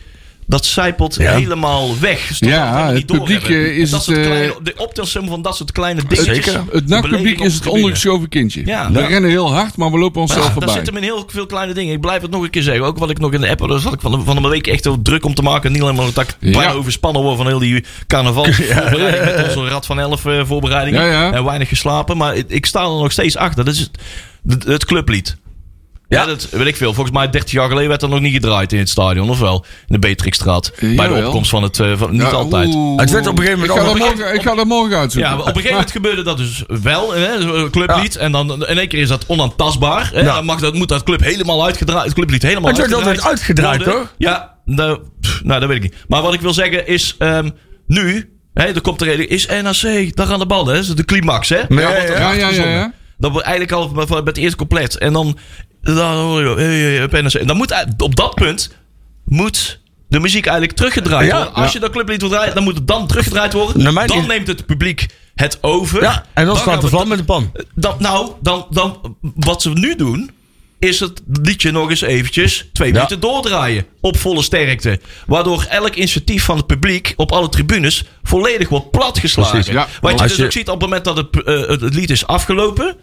Dat zijpelt Ja. helemaal weg. Ja, het het publiek, eh, is dat het, eh, kleine, de optelsom van dat soort kleine dingetjes. Zeker. Het nachtpubliek beleving op is het ondergeschoven kindje. Ja. We Ja. rennen heel hard, maar we lopen onszelf Ja, daar voorbij. zit hem in heel veel kleine dingen. Ik blijf het nog een keer zeggen. Ook wat ik nog in de app had. Daar zat ik van de, van de week echt heel druk om te maken. Niet alleen maar dat ik bijna overspannen word van heel die carnaval. Met onze Rad van Elf eh, voorbereidingen. En weinig geslapen. Maar ik, ik sta er nog steeds achter. Dat is het, het, het clublied. Ja. Ja. dat weet ik veel. Volgens mij 30 jaar geleden werd er nog niet gedraaid in het stadion. Of wel? In de Beatrixstraat. Bij de opkomst van het... eh, van, niet Ja, altijd. Het werd op een gegeven Ik moment ga, al- dat morgen, ik ga dat morgen uitzoeken. Ja, op een gegeven moment gebeurde dat dus wel, hè, clublied. En dan in één keer is dat onaantastbaar. Hè, Ja. Dan mag dat, moet dat club helemaal uitgedraaid, het clublied helemaal Het werd uitgedraaid altijd uitgedraaid, worden. toch? Ja, nou, pff, nou, dat weet ik niet. Maar wat ik wil zeggen is, ehm, nu, hè, er komt er is NAC daar aan de bal, hè, dat is de climax, hè? Ja, er ja, ja. Dat wordt eigenlijk al met, met het eerste compleet. En dan, dan moet op dat punt moet de muziek eigenlijk teruggedraaid Ja, worden. Als ja. je dat clublied wil draaien, dan moet het dan teruggedraaid worden. Mijn dan neemt het publiek het over. Ja, en dan, staat de vlam met de pan. dan, nou, dan, dan, wat ze nu doen, is het liedje nog eens eventjes twee Ja. minuten doordraaien. Op volle sterkte. Waardoor elk initiatief van het publiek op alle tribunes volledig wordt platgeslagen. Precies, ja. Wat je Als dus je- ook ziet op het moment dat het, eh, het lied is afgelopen.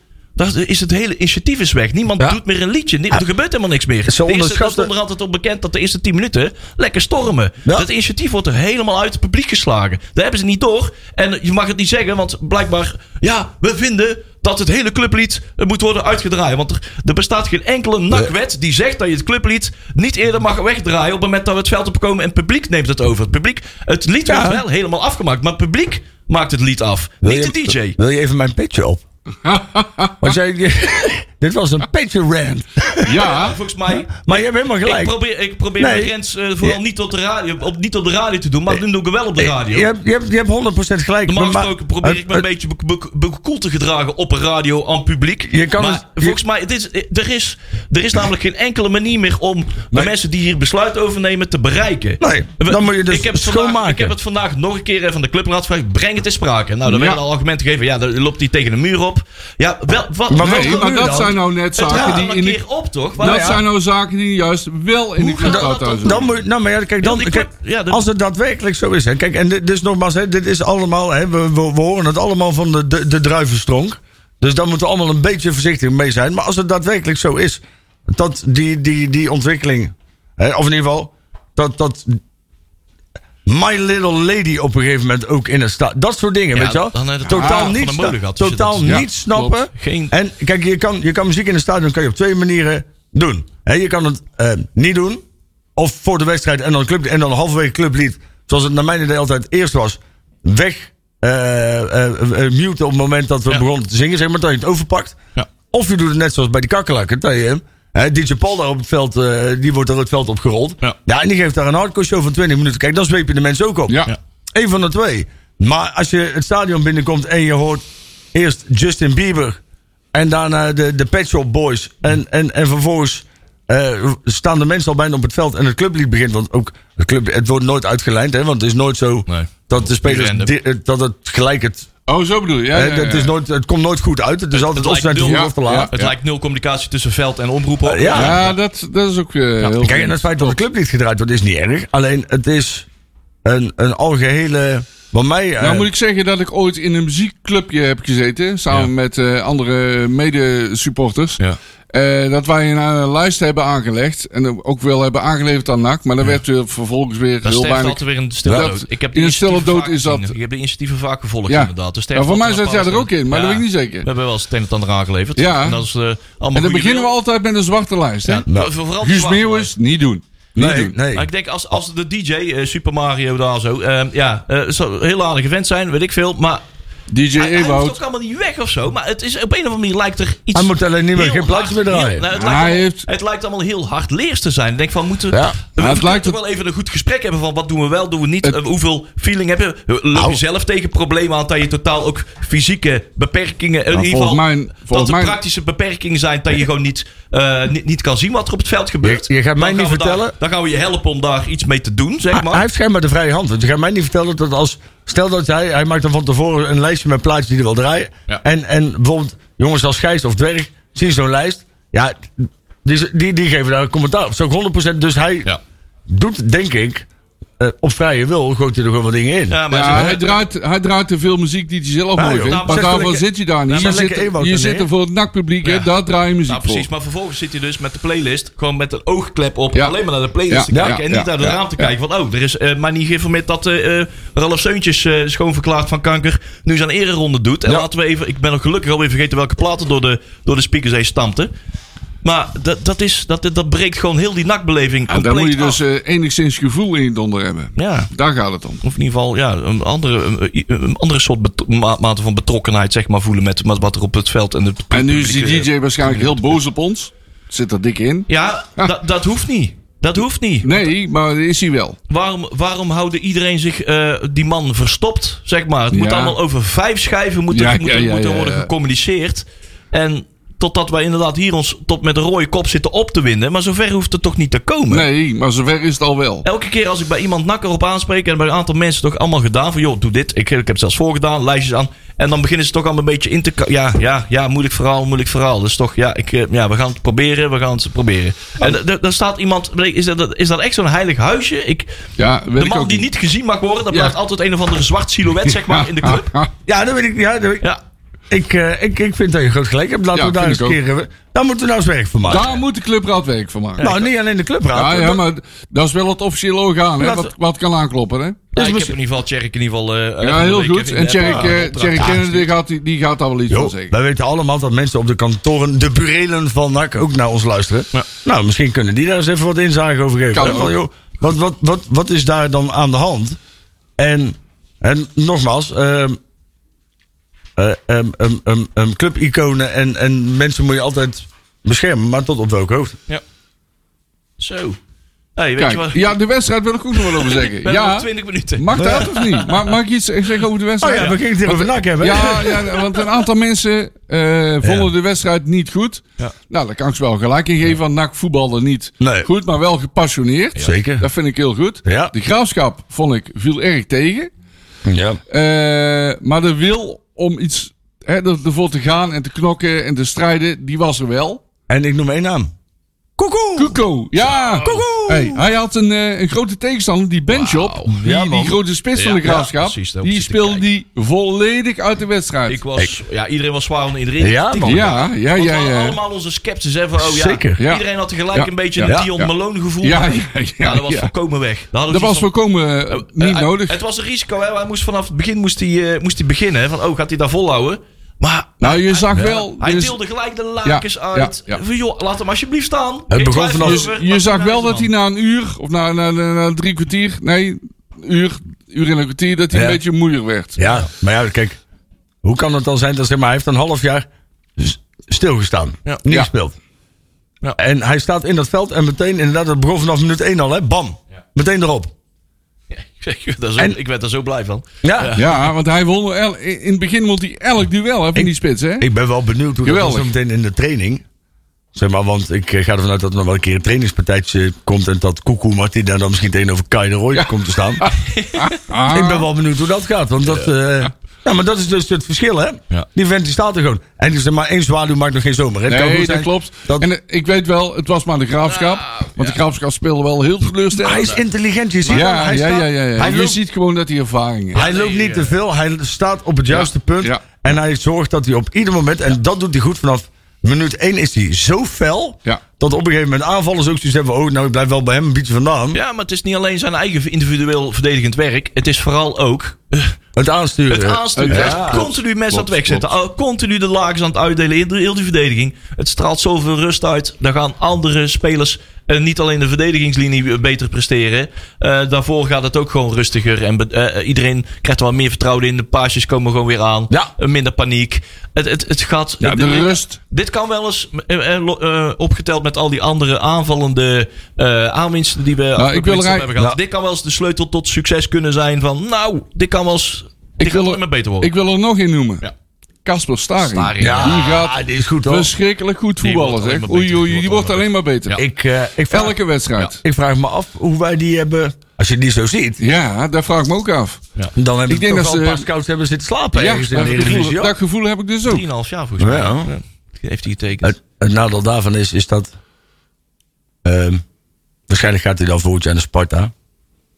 Is het hele initiatief is weg. Niemand Ja. doet meer een liedje. Er gebeurt helemaal niks meer. Ze onderschatten- stond er altijd op bekend dat de eerste 10 minuten lekker stormen. Ja. Dat initiatief wordt er helemaal uit het publiek geslagen. Daar hebben ze niet door. En je mag het niet zeggen, want blijkbaar... Ja, we vinden dat het hele clublied eh, moet worden uitgedraaid. Want er, er bestaat geen enkele nakwet die zegt dat je het clublied niet eerder mag wegdraaien... op het moment dat we het veld opkomen en het publiek neemt het over. Het, publiek, het lied Ja. wordt wel helemaal afgemaakt, maar het publiek maakt het lied af. Wil niet je- de DJ. Wil je even mijn petje op? Want jij, dit was een petje rant. Ja, Volgens mij... Maar je hebt helemaal Ik gelijk. probeer, ik probeer Nee. mijn grens eh, vooral Ja. niet, op de radio, op, niet op de radio te doen, maar nu doe ik wel op de radio. Je hebt, je hebt, je hebt 100% gelijk. Normaal Maar- gesproken probeer ik me een beetje be- be- bekoeld te gedragen op een radio aan publiek. Je kan maar het- je- volgens mij, het is, er, is, er is namelijk geen enkele manier meer om de mensen die hier besluit over nemen te bereiken. Nee, dan moet je dus ik heb het vandaag, schoonmaken. Ik heb het vandaag nog een keer van de clubraad gevraagd. Breng het in sprake. Nou, dan Ja. werden al argumenten gegeven. Ja, dan loopt hij tegen de muur op. Ja, wel, wat, Maar dat zijn zijn nou net zaken die in de... op, toch? Dat ja, zijn nou zaken die juist wel in de Hoe thuis dan? moet, nou, maar ja, kijk, dan, Ja, die kijk, club- ja, de- als het daadwerkelijk zo is. Hè, kijk, en dit, is nogmaals, hè, dit is allemaal, hè, we, we, we horen het allemaal van de, de, de druivenstronk. Dus daar moeten we allemaal een beetje voorzichtig mee zijn. Maar als het daadwerkelijk zo is, dat die, die, die ontwikkeling, hè, of in ieder geval, dat, dat My Little Lady op een gegeven moment ook in het staat. Dat soort dingen, Ja, weet je wel? dan je Totaal van niet, totaal dat- niet Ja, snappen. Geen- En kijk, je kan, je kan muziek in een stadion kan je op twee manieren doen. Je kan het eh, niet doen. Of voor de wedstrijd en dan, club, en dan halverwege clublied. Zoals het naar mijn idee altijd eerst was. Weg eh, eh, eh, muten op het moment dat we Ja. begonnen te zingen. Zeg maar dat je het overpakt. Ja. Of je doet het net zoals bij die kakkelakken. Dat je, hè, DJ Paul daar op het veld, eh, die wordt er het veld op gerold. Ja. en die geeft daar een hardcore show van 20 minuten. Kijk, dan zweep je de mensen ook op. Ja. Ja. Eén van de twee. Maar als je het stadion binnenkomt en je hoort eerst Justin Bieber en daarna de, de Pet Shop Boys en, en, en vervolgens eh, staan de mensen al bijna op het veld en het clublied begint. Want ook het, club, het wordt nooit uitgelijnd, hè, want het is nooit zo Nee. dat de spelers di- eh, dat het gelijk het, Oh, zo bedoel je. Ja, hè, ja, ja, het, is nooit, het komt nooit goed uit. Het is altijd het of te lijkt vroeg of te laat. Ja. Het lijkt nul communicatie tussen veld en omroep. op. Ja. Ja, dat, dat is ook eh, heel Kijk, en het feit dat de club niet gedraaid wordt is niet erg. Alleen het is een, een algehele. Wat mij. eh, Nou moet ik zeggen dat ik ooit in een muziekclubje heb gezeten. Samen Ja. met eh, andere medesupporters. Ja. Eh, dat wij een lijst hebben aangelegd. En ook wel hebben aangeleverd aan NAC. Maar daar werd weer vervolgens weer Dan heel sterft weinig... altijd weer een stille dood. Ik heb in een stille dood is dat-. Ik heb de initiatieven vaak gevolgd Ja. inderdaad. Er Ja, voor mij zat jij er ook in, maar Ja. dat weet ik niet zeker. We hebben wel eens het een en ander aangeleverd. Ja. En dat is eh, allemaal En dan beginnen we altijd met een zwarte lijst. Hè? Ja, Nou, vooral Guus Meeuwis, niet doen. Niet nee, doen. nee. Maar ik denk als, als de DJ, eh, Super Mario daar zo, eh, ja, eh, zou een heel aardige vent zijn, weet ik veel. Maar DJ hij, hij Ewout. ook allemaal niet weg of zo. Maar het is op een of andere manier lijkt er iets. Hij moet alleen niet meer geen plaatje hard- meer draaien. heel- nou, het, Hij lijkt allemaal, heeft- het lijkt allemaal heel hard leers te zijn. Ik denk van, moeten Ja. we het lijkt toch wel even een goed gesprek hebben van wat doen we wel, doen we niet. Het- eh, hoeveel feeling hebben we? Loop Nou. je zelf tegen problemen aan dat je totaal ook fysieke beperkingen, in Nou, ieder geval, mij- dat er mij- praktische beperkingen zijn dat je gewoon niet, eh, niet, niet kan zien wat er op het veld gebeurt. Je- je gaat mij Dan niet gaan we daar- vertellen- dan gaan we je helpen om daar iets mee te doen, zeg Hij- maar. Hij heeft schijnbaar de vrije hand. Want je gaat mij niet vertellen dat als. Stel dat hij. Hij maakt dan van tevoren een lijstje met plaatjes die er wil draaien. Ja. En, en bijvoorbeeld jongens als Gijs of Dwerg. Zien zo'n lijst. Ja, die, die, die geven daar een commentaar op. Zo 100%. Dus hij ja. doet, denk ik. Eh, op vrije wil gooit hij er gewoon wat dingen in. Ja, maar Ja, hij, draait, hij draait te veel muziek die hij zelf mooi vindt. Nou, maar daarvoor zit je daar niet. Je zit, Ewout je zit er voor het nakpubliek, hè, Ja. daar draai je muziek Nou, precies. voor. Maar vervolgens zit hij dus met de playlist. Gewoon met een oogklep op. Ja. Alleen maar naar de playlist te kijken. Ja. En niet Ja. naar het Ja. raam te Ja. kijken. Van, oh, er is eh, maar niet geïnformeerd dat eh eh, Ralf Seuntjes eh schoonverklaard van kanker. Nu zijn ereronde doet. En Ja. laten we even. Ik ben nog gelukkig alweer vergeten welke platen door de, door de speakers heen stampten. Maar dat, dat, is, dat, dat breekt gewoon heel die nakbeleving. En daar compleet moet je dus eh, enigszins gevoel in donder hebben. Ja. Daar gaat het om. Of in ieder geval ja, een, andere, een, andere soort ma- mate van betrokkenheid zeg maar, voelen met, met wat er op het veld en de En nu is die DJ waarschijnlijk heel boos op ons. Zit er dik in. Ja, dat- dat hoeft niet. Dat hoeft niet. Nee, maar dat is hij wel. Waarom, waarom houden iedereen zich, eh, die man verstopt, zeg maar? Het moet allemaal over vijf schijven moeten, Ja, moeten, ja, worden gecommuniceerd. En totdat wij inderdaad hier ons tot met een rode kop zitten op te winden. Maar zover hoeft het toch niet te komen? Nee, maar zover is het al wel. Elke keer als ik bij iemand nakker op aanspreek... en bij een aantal mensen toch allemaal gedaan... van joh, doe dit. Ik, ik heb het zelfs voorgedaan, lijstjes aan. En dan beginnen ze toch allemaal een beetje in te... Ja, ja, ja, moeilijk verhaal, moeilijk verhaal. Dus toch, ja, ik, eh, ja we gaan het proberen, we gaan het proberen. En dan staat iemand... Is dat, is dat echt zo'n heilig huisje? Ik, Ja, de ik man ook die niet. niet gezien mag worden... dat Ja. blijft altijd een of andere zwart silhouet, zeg maar, in de club. Ja, dat weet ik. Ja, dat weet ik. Ja, Ik, eh, ik, ik vind dat je groot gelijk hebt. Laten Ja, we daar eens keer. eh, Daar moeten we nou eens werk van maken. Daar moet de clubraad werk van maken. nou, niet alleen de clubraad. Ja, ja, maar dat is wel het officiële orgaan, hè, wat, wat kan aankloppen. Hè? Ja, ik heb in ieder geval Tjerk in ieder geval... eh, Ja, heel goed. En Tjerk, Tjerk Kennedy gaat, die, die gaat daar wel iets Jo, van zeggen. wij weten allemaal dat mensen op de kantoren, de burelen van NAC, ook naar ons luisteren. Ja. Nou, misschien kunnen die daar eens even wat inzage over geven. Kan van, joh, wat, wat, wat, wat is daar dan aan de hand? En, en nogmaals, ehm eh, ehm, ehm, ehm, ehm, clubiconen en, en mensen moet je altijd beschermen, maar tot op welk hoofd? Zo. Hey, weet je wat? Ja, de wedstrijd wil ik ook nog wel over zeggen. Ja, nog 20 minuten. mag dat of niet? Mag, mag ik iets zeggen over de Oh wedstrijd? ja, we gingen het over NAC hebben. Ja, ja, want een aantal mensen eh, vonden de wedstrijd niet goed. Ja. Nou, daar kan ik ze wel gelijk in geven. Want NAC voetbalde niet Nee. goed, maar wel gepassioneerd. Zeker. Dat vind ik heel goed. Ja. De graafschap vond ik viel erg tegen. Ja. Eh, maar de wil om iets hè, er- ervoor te gaan en te knokken en te strijden, die was er wel. En ik noem één naam. Koekoe! Kuko, ja. Hey, hij had een, eh, een grote tegenstander, die Benchop. Die, Ja, man. die grote spits van de Ja, graafschap. die speelde die volledig uit de wedstrijd. Ik was, ja, iedereen was zwaar onder indruk. Ja, man. ja, ja, ja, hadden ja. allemaal onze sceptisch. Van, oh, ja. Zeker. Ja. Iedereen had tegelijk Ja. een beetje Ja. een Dion Ja. Malone gevoel. Ja, Ja, ja, ja, dat was ja. volkomen weg. Dat was volkomen eh, van, niet eh, nodig. Het was een risico. Hè. Hij moest vanaf het begin moest hij, eh, moest hij beginnen. Van, oh, gaat hij daar volhouden? Maar nou, je zag wel... hij dus- deelde gelijk de lakens Ja, uit. ja, ja. Van, joh, laat hem alsjeblieft staan. Het begon vanaf- je zag wel dat hij na een uur, of na, na, na, na drie kwartier, nee, uur, uur en een kwartier, dat hij Ja. een beetje moeier werd. Ja, maar ja, kijk. Hoe kan het dan zijn dat zeg maar, hij heeft een half jaar stilgestaan. Ja. Niet Ja. gespeeld. Ja. En hij staat in dat veld en meteen, inderdaad, het begon vanaf minuut 1 al, hè? Bam. Meteen erop. Ik daar zo- En- ik werd daar zo blij van. Ja. Ja, want hij won el- in het begin won hij elk duel hè, van die spits, hè? Ik ben wel benieuwd hoe Geweldig. dat zo meteen in de training. Zeg maar, want ik eh, ga ervan uit dat er nog wel een keer een trainingspartijtje komt. En dat Koekoe Martin daar dan misschien tegenover Kai de Roy komt te staan. Ah, Ik ben wel benieuwd hoe dat gaat. Want dat, eh, ja, maar dat is dus het verschil, hè? Ja. Die vent die staat er gewoon. En die zeg maar één zwaluw maakt nog geen zomer. hè? Kan Nee, goed dat zijn klopt. dat- En eh, ik weet wel, het was maar de graafschap. want de graafschap speelde wel heel teleurstellend. hij is intelligent, je ziet ja, hij ja, staat- ja, ja, ja. Hij Je loopt, ziet gewoon dat hij ervaring heeft. hij loopt niet te veel. Hij staat op het juiste punt. ja. En hij zorgt dat hij op ieder moment, en dat doet hij goed vanaf minuut 1 is hij zo fel. Ja. Dat op een gegeven moment aanvallers ook zoiets hebben. Oh, nou ik blijf wel bij hem een beetje vandaan. Ja, maar het is niet alleen zijn eigen individueel verdedigend werk. Het is vooral ook eh, Het aansturen. het aansturen. Ja, klopt. continu mes aan het Klopt, wegzetten. Al- Continu de lakens aan het uitdelen in de, heel die verdediging. Het straalt zoveel rust uit. Dan gaan andere spelers eh, niet alleen de verdedigingslinie beter presteren. Eh, daarvoor gaat het ook gewoon rustiger. En eh, iedereen krijgt er wel meer vertrouwen in. De paasjes komen gewoon weer aan. Ja. Eh, minder paniek. Het, het, het gaat... Ja, de rust. Dit kan wel eens eh, eh, eh, opgeteld met al die andere aanvallende eh aanwinsten die we afgelopen ik wil er hebben gehad. Ja. Dit kan wel eens de sleutel tot succes kunnen zijn van... Nou, dit kan wel eens... Dit Ik wil, alleen maar beter worden. ik wil er nog een noemen. Ja. Casper Staring. Staring, Ja, Die gaat die is goed hoor. verschrikkelijk goed Die wordt voetballen, maar beter. Oei, oei, Die die wordt wordt alleen maar beter. Ik, eh, ik, vraag, Elke wedstrijd. ik vraag me af hoe wij die hebben. Als je die zo ziet, Ja, daar vraag ik me ook af. dan hebben Ik we denk toch dat wel ze- scouts hebben zitten slapen. Ja, dat de gevoel, dat heb ik dus ook. 3,5 jaar volgens mij. Ja. Ja. Heeft hij getekend. Het nadeel daarvan is, is dat. ehm, waarschijnlijk gaat hij dan volgend jaar naar Sparta.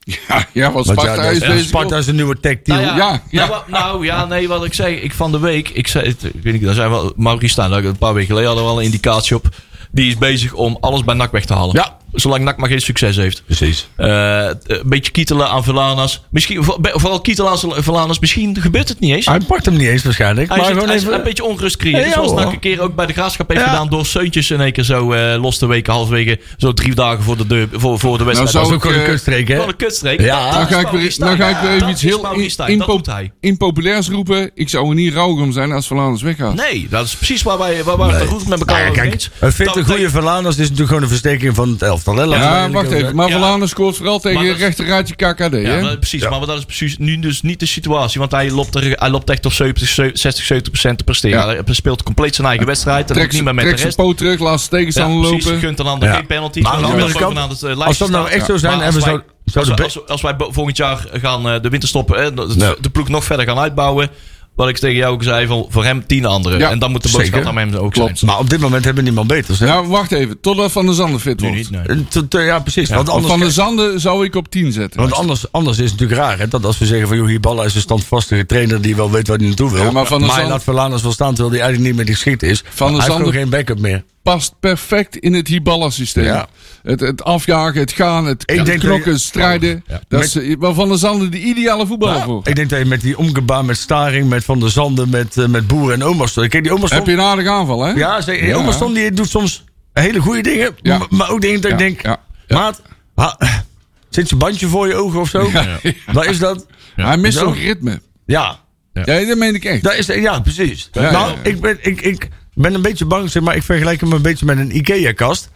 Ja, ja want Want Sparta ja, is deze Sparta is een nieuwe tech team. Nou ja, ja. Nou, nou ja, nee, wat ik zei, ik van de week, ik zei, het, ik weet niet, daar zijn we, Maurice staan, een paar weken geleden hadden we al een indicatie op. Die is bezig om alles bij NAC weg te halen. Ja. Zolang NAC maar geen succes heeft. Precies. Eh, een beetje kietelen aan Verlanas. Misschien, vooral kietelen aan Verlanas. Misschien gebeurt het niet eens. Hij pakt hem niet eens waarschijnlijk. Hij, maar zit, gewoon hij is even. een beetje onrust creëren. Ja, zoals. NAC een keer ook bij de Graafschap heeft Ja. gedaan. Door Seuntjes in één keer zo eh, los te weken, halfwege. Zo drie dagen voor de, deur, voor, voor de wedstrijd. zou dat is ik, ook gewoon een eh, kutstreek, hè? Gewoon een kutstreek. Ja. Dan ga, ik weer, dan ga ik weer even Dat iets heel impo- impopulairs roepen. Ik zou er niet rouwig om zijn als Verlaners weggaat. Nee, dat is precies waar wij, waar wij het goed met elkaar Nou ja, over eens. een goede Verlaners is natuurlijk gewoon een versterking van het elftal. Ja, wacht even. Maar Ja. Verlaners scoort vooral tegen is- rechterraadje KKD, Ja, hè? maar precies. Maar dat is precies nu dus niet de situatie. Want hij loopt, er, hij loopt echt op 70, 60, 70 procent te presteren. Ja. Hij speelt compleet zijn eigen wedstrijd. En Trek ook niet meer met trek de rest. poot terug, laat tegenstander precies. lopen. Gunt een ander Ja. geen penalty. Maar aan de andere kant, eh, Als dat nou echt zo zijn en we zouden zou Als, als, als wij volgend jaar gaan eh, de winterstop, hè, de, de ploeg nog verder gaan uitbouwen. Wat ik tegen jou ook zei, van, voor hem tien anderen. Ja, en dan moet de boodschap aan hem ook Klopt. zijn. Maar op dit moment hebben we niemand beters. Hè? Ja, wacht even. Totdat Van der Zanden fit wordt. niet, nee. Eh, t- t- ja, precies. want Want anders, Van der Zanden zou ik op 10 zetten. want anders, anders is het natuurlijk raar. Hè? Dat als we zeggen van joh, Hiballa is een standvastige trainer die wel weet waar hij naartoe wil. Ja, maar Van der hij Zand- laat Verlaners wel staan terwijl hij eigenlijk niet meer geschikt is. Van der hij heeft Zanden- gewoon geen backup meer. Past perfect in het Hiballa-systeem. Ja. Het, het afjagen, het gaan, het, Ik het knokken, strijden. Ja. Dat is, eh, wel Van der Zanden de ideale voetballer Ja, voor. Ik denk dat je met die omgebaan met Staring, met Van der Zanden, met, eh, met Boer en Omerston. Kijk, die Omerston... Heb je een aardige aanval, hè? Ja, zeg, Ja. Omerston die doet soms hele goede dingen. Ja. Maar ook dingen dat ik denk... Maat, ha- zit je bandje voor je ogen of zo? Wat is dat? Hij mist Zo. ook ritme. Ja, Ja, dat meen ik echt. dat is, ja precies. Nou. Ik, ben, ik, ik ben een beetje bang, zeg maar. Ik vergelijk hem een beetje met een IKEA-kast.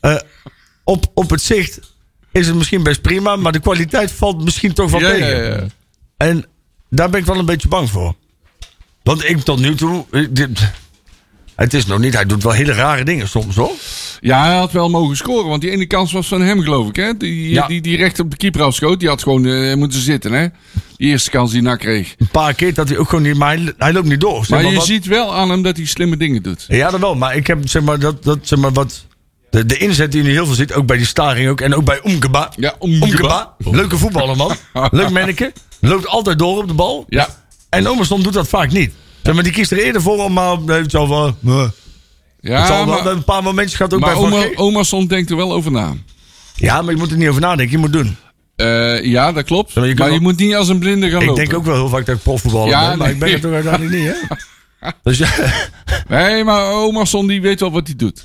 Eh, op, op het zicht is het misschien best prima, maar de kwaliteit valt misschien toch wel Ja, tegen. ja, ja. En daar ben ik wel een beetje bang voor. Want ik tot nu toe. dit- het is nog niet. Hij doet wel hele rare dingen soms hoor. Ja, hij had wel mogen scoren, want die ene kans was van hem, geloof ik. Hè? Die, Ja. die, die recht op de keeper afschoot, die had gewoon eh, moeten zitten. Hè? Die eerste kans die hij kreeg. Een paar keer dat hij ook gewoon niet... Maar hij, hij loopt niet door. Zeg Maar je wat- ziet wel aan hem dat hij slimme dingen doet. Ja, dat wel. Maar ik heb zeg maar, dat, dat, zeg maar wat... De, de inzet die je nu heel veel ziet, ook bij die staring ook. En ook bij Omkeba. Ja. Omkeba. Leuke voetballer, man. Leuk manneke. Loopt altijd door op de bal. Ja. En Omerson doet dat vaak niet. Zeg maar, die kiest er eerder voor om maar heeft zo van... het Ja, zal wel een paar momentjes gaat ook maar bij oma, G. Omerson denkt er wel over na. Ja, maar je moet er niet over nadenken. Je moet doen. Eh, ja, dat klopt. maar je Maar kunt je wel- moet niet als een blinde gaan Ik lopen. denk ook wel heel vaak dat ik profvoetballer Ja, ben. Maar ik ben het toch uiteindelijk niet, hè? Dus ja... Nee, maar Omerson die weet wel wat hij doet.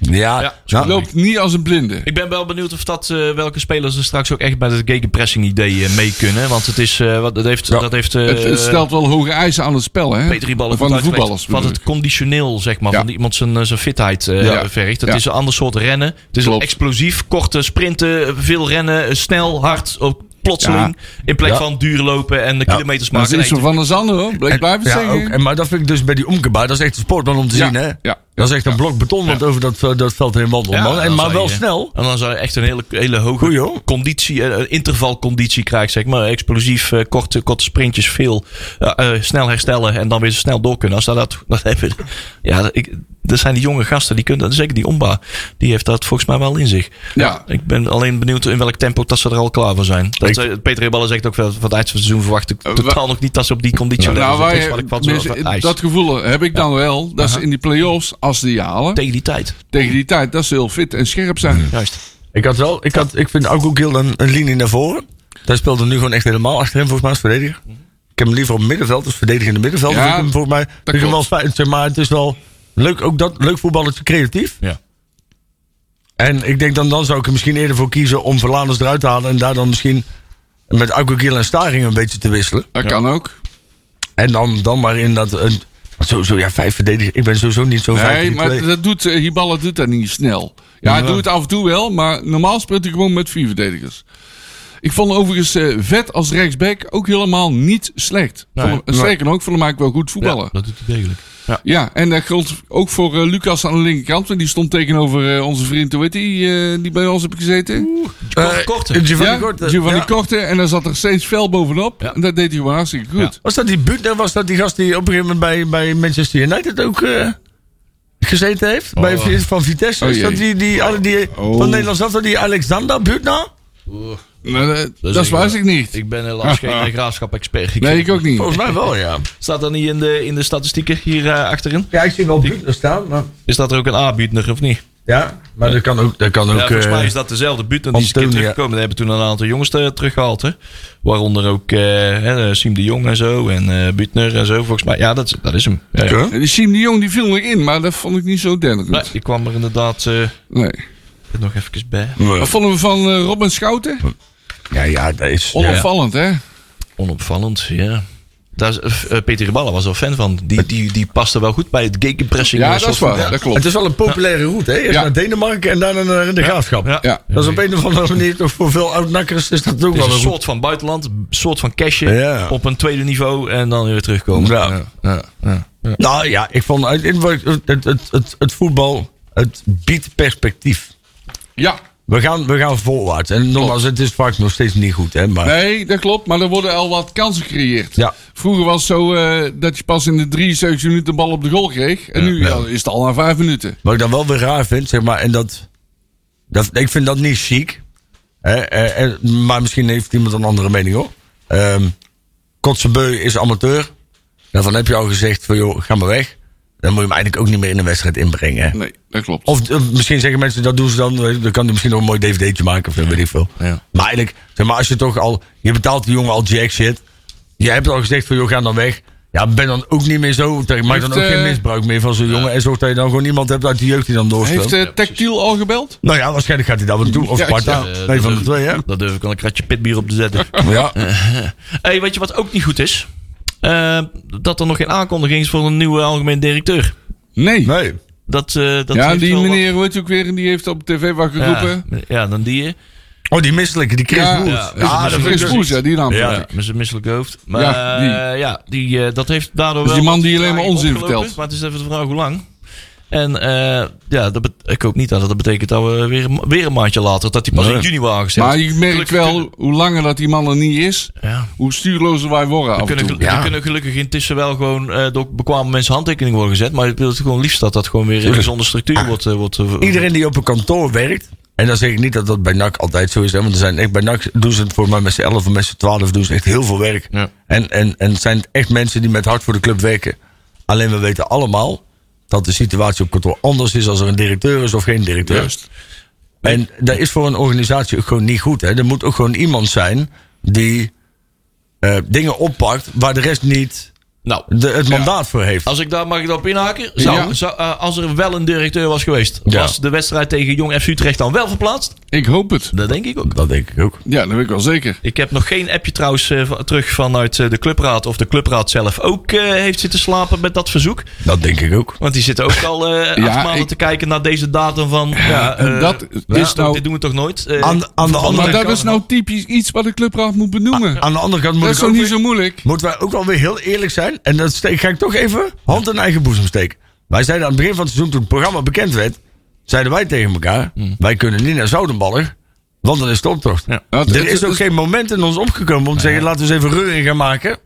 Ja, Ja. nou, loopt niet als een blinde. Ik ben wel benieuwd of dat, eh, welke spelers er straks ook echt bij het gegenpressing idee eh, mee kunnen. Want het is, eh, wat, dat heeft, Ja. dat heeft eh, het, het stelt wel hoge eisen aan het spel, hè? Peter Rieballen Van de voetballers. Wat het conditioneel, zeg maar, Ja. van iemand zijn, zijn fitheid eh, Ja. vergt. Het Ja. is een ander soort rennen. Het is Klopt. explosief, korte sprinten, veel rennen, snel, hard, ook plotseling. In plek Ja. van duur lopen en de kilometers Dat maken. is Nee, van der Zanden, hoor. En- blijf het ja, zeggen. ook, en, maar dat vind ik dus bij die Omkeba, dat is echt een sportman om te Ja, zien, hè? ja. Dat is echt een blok beton wat over dat, eh, dat veld heen wandelt, man. En, maar wel je- snel. En dan zou je echt een hele, hele hoge Goeie, hoor. conditie, eh, intervalconditie krijgen, zeg maar. Explosief, eh, korte, korte sprintjes, veel. eh, eh, snel herstellen en dan weer snel door kunnen. Als dat, dat, dat hebben, ja, dat- ik, dat zijn die jonge gasten, die kunnen dat, zeker die Omba, die heeft dat volgens mij wel in zich. Ja. Ik ben alleen benieuwd in welk tempo dat ze er al klaar voor zijn. Dat, Ik- eh, Peter Reballen zegt ook wel, van het eind van het seizoen verwacht ik Eh, totaal nog niet dat ze op die conditie nou, wij, Dat is wat ik zo mensen, dat gevoel heb ik dan wel. Dat ze in die play-offs, als die halen, Tegen die tijd. tegen die tijd, dat ze heel fit en scherp zijn. Juist. Ik had wel, ik, had, ik vind Augo Gil een, een linie naar voren. Daar speelde nu gewoon echt helemaal achterin, volgens mij als verdediger. Ik heb hem liever op het middenveld, als verdediger in het middenveld. Ja, ik hem, volgens mij vind ik hem wel maar het is wel leuk, ook dat, leuk voetballetje, creatief. Ja. En ik denk dan, dan zou ik er misschien eerder voor kiezen om Verlaners eruit te halen. En daar dan misschien met Gil en Staring een beetje te wisselen. Dat kan ook. En dan, dan maar in dat... Een, sowieso, ja, vijf verdedigers. Ik ben sowieso niet zo vijf Nee, maar dat doet, Hiballa doet dat niet snel. Ja, hij doet het af en toe wel, maar normaal speelt hij gewoon met vier verdedigers. Ik vond overigens eh, Vet als rechtsback ook helemaal niet slecht. Nee, Vond hem- Sterker nog, ik vond hem eigenlijk wel goed voetballen. Ja, dat doet hij degelijk. Ja. Ja, en dat geldt ook voor eh, Lucas aan de linkerkant. Want die stond tegenover eh, onze vriend, hoe heet die, eh, die bij ons heeft gezeten? Korte, korte. Giovanni ja, Korte. Giovanni ja. Korte. En daar zat er steeds fel bovenop. Ja. En dat deed hij gewoon hartstikke goed. Was dat die Butner? Was dat die gast die op een gegeven moment bij, bij Manchester United ook eh, gezeten heeft? Bij, Vi- van Vitesse? Oh, is dat die, die, die, die Oh. van Nederland zelf, die Alexander Butner? Nou, dat Dat echt- ik niet. Ik ben helaas geen eh, graafschap-expert. Nee, ik ook niet. Volgens mij wel, ja. Staat dat niet in de, in de statistieken hier eh, achterin? Ja, ik zie wel Butner staan. Maar, Is dat er ook een A-Buutner of niet? ja, maar dat kan ook... Dat kan ook Ja, volgens eh, mij is dat dezelfde Buutner die is een keer Antonia. teruggekomen. Die hebben toen een aantal jongens te- teruggehaald. Hè? Waaronder ook eh, hè, Siem de Jong en zo. En eh Buutner en zo. Volgens mij, ja, dat, dat is hem. Ja, die Siem de Jong die viel nog in, maar dat vond ik niet zo dennelijk Nee, die kwam er inderdaad eh, Nee. nog even bij. Wat vonden we van eh, Robin Schouten? Ja, ja, dat is... Onopvallend, hè? Onopvallend, ja. Daar eh, eh, Peter Riballa was er fan van. Die, die, die paste wel goed bij het gegenpressing. Ja, eh, dat is van- waar. Ja. Dat klopt. Het is wel een populaire route, hè? Eerst Ja. naar Denemarken en daarna naar de Graafschap. Ja. Ja. Dat is op een of andere manier toch voor veel oud-nakkers is dat ook Het is wel een een soort van buitenland, een soort van cashje Ja. op een tweede niveau en dan weer terugkomen. Ja. Ja, ja, ja, ja. Nou ja, ik vond het, het, het, het voetbal, het biedt perspectief. Ja. We gaan, we gaan voorwaarts. En nogmaals, het is vaak nog steeds niet goed. Hè, maar Nee, dat klopt. Maar er worden al wat kansen gecreëerd. Ja. Vroeger was het zo eh, dat je pas in de 73 minuten de bal op de goal kreeg. En nu ja, is het al na vijf minuten. wat ik dan wel weer raar vind, zeg maar, en dat, dat ik vind dat niet chic. Hè, eh, eh, maar misschien heeft iemand een andere mening hoor. Ehm Kotzebeu is amateur. Daarvan heb je al gezegd van joh, ga maar weg. Dan moet je hem eigenlijk ook niet meer in een wedstrijd inbrengen. Nee, dat klopt. Of eh, misschien zeggen mensen dat doen ze dan. Dan kan hij misschien nog een mooi dvd'tje maken of zo, weet ik veel. Ja. Maar eigenlijk, zeg maar, als je toch al. Je betaalt die jongen al jack shit. Je hebt al gezegd van joh, ga dan weg. Ja, ben dan ook niet meer zo. Maak dan ook geen eh, misbruik meer van zo'n jongen. En zorg dat je dan gewoon iemand hebt uit de jeugd die dan doorstelt. Heeft eh, Tactiel al gebeld? Nou ja, waarschijnlijk gaat hij dat wel doen. Of Ja, Sparta. Nee, dat van de twee, hè? Daar durf ik wel een kratje pitbier op te zetten. Ja. hey, weet je wat ook niet goed is? Eh, dat er nog geen aankondiging is voor een nieuwe algemeen directeur. Nee. Nee. Dat, eh, dat ja, die wat- meneer, hoe heet je ook weer, die heeft op tv wat geroepen. Ja, ja, dan die. eh, Oh, die misselijke, die Chris Ja, ja, ik Chris ja, die naam. Ja. Met zijn misselijk hoofd. Maar Ja, ja, die. die, ja, die, eh, dat heeft daardoor Dus wel die man wat die alleen maar onzin vertelt. Maar het is even de vraag hoe lang. En eh, ja, dat ik hoop niet dat dat betekent dat we weer, een- weer een maandje later, dat hij pas Nee. in juni waren gezet. Maar je merkt Gelukkig wel, kunnen- hoe langer dat die man er niet is, Ja. hoe stuurlozer wij worden Er af en kunnen, toe. gel- er kunnen gelukkig intussen wel gewoon eh, door bekwame mensen handtekeningen worden gezet. Maar ik wil het gewoon liefst dat dat gewoon weer een gezonde structuur wordt. eh, wordt Iedereen die op een kantoor werkt. En dan zeg ik niet dat dat bij NAC altijd zo is. Hè, want er zijn echt, bij NAC doen ze het voor mij met z'n 11 of met z'n 12 doen ze echt heel veel werk. Ja. En, en, en het zijn echt mensen die met hart voor de club werken. Alleen we weten allemaal dat de situatie op kantoor anders is als er een directeur is of geen directeur. Juist. En dat is voor een organisatie ook gewoon niet goed. Hè. Er moet ook gewoon iemand zijn die eh, dingen oppakt waar de rest niet nou, de, het mandaat voor heeft. Als ik daar mag ik daarop inhaken. Zou, Ja. zou, eh, als er wel een directeur was geweest, Ja. was de wedstrijd tegen Jong FC Utrecht dan wel verplaatst? Ik hoop het. Dat denk ik ook. Dat denk ik ook. Ja, dat weet ik wel zeker. Ik heb nog geen appje trouwens eh, van- terug vanuit eh, de clubraad. Of de clubraad zelf ook eh, heeft zitten slapen met dat verzoek. Dat denk ik ook. Want die zitten ook al eh Ja, acht maanden ik- te kijken naar deze datum van... Ja, en dat ja, is nou- Dit doen we toch nooit? Aan aan de andere Maar dat is nou typisch iets wat de clubraad moet benoemen. Aan de andere kant moet dat is toch ook niet weer- zo moeilijk? Moeten wij ook wel weer heel eerlijk zijn. En dat steek, ga ik toch even hand in eigen boezem steken. Wij zeiden aan het begin van het seizoen, toen het programma bekend werd, zeiden wij tegen elkaar: wij kunnen niet naar Zoudenballen, want dan is het optocht. Ja. Er is ook geen moment in ons opgekomen om te zeggen: laten we eens even reuring gaan maken.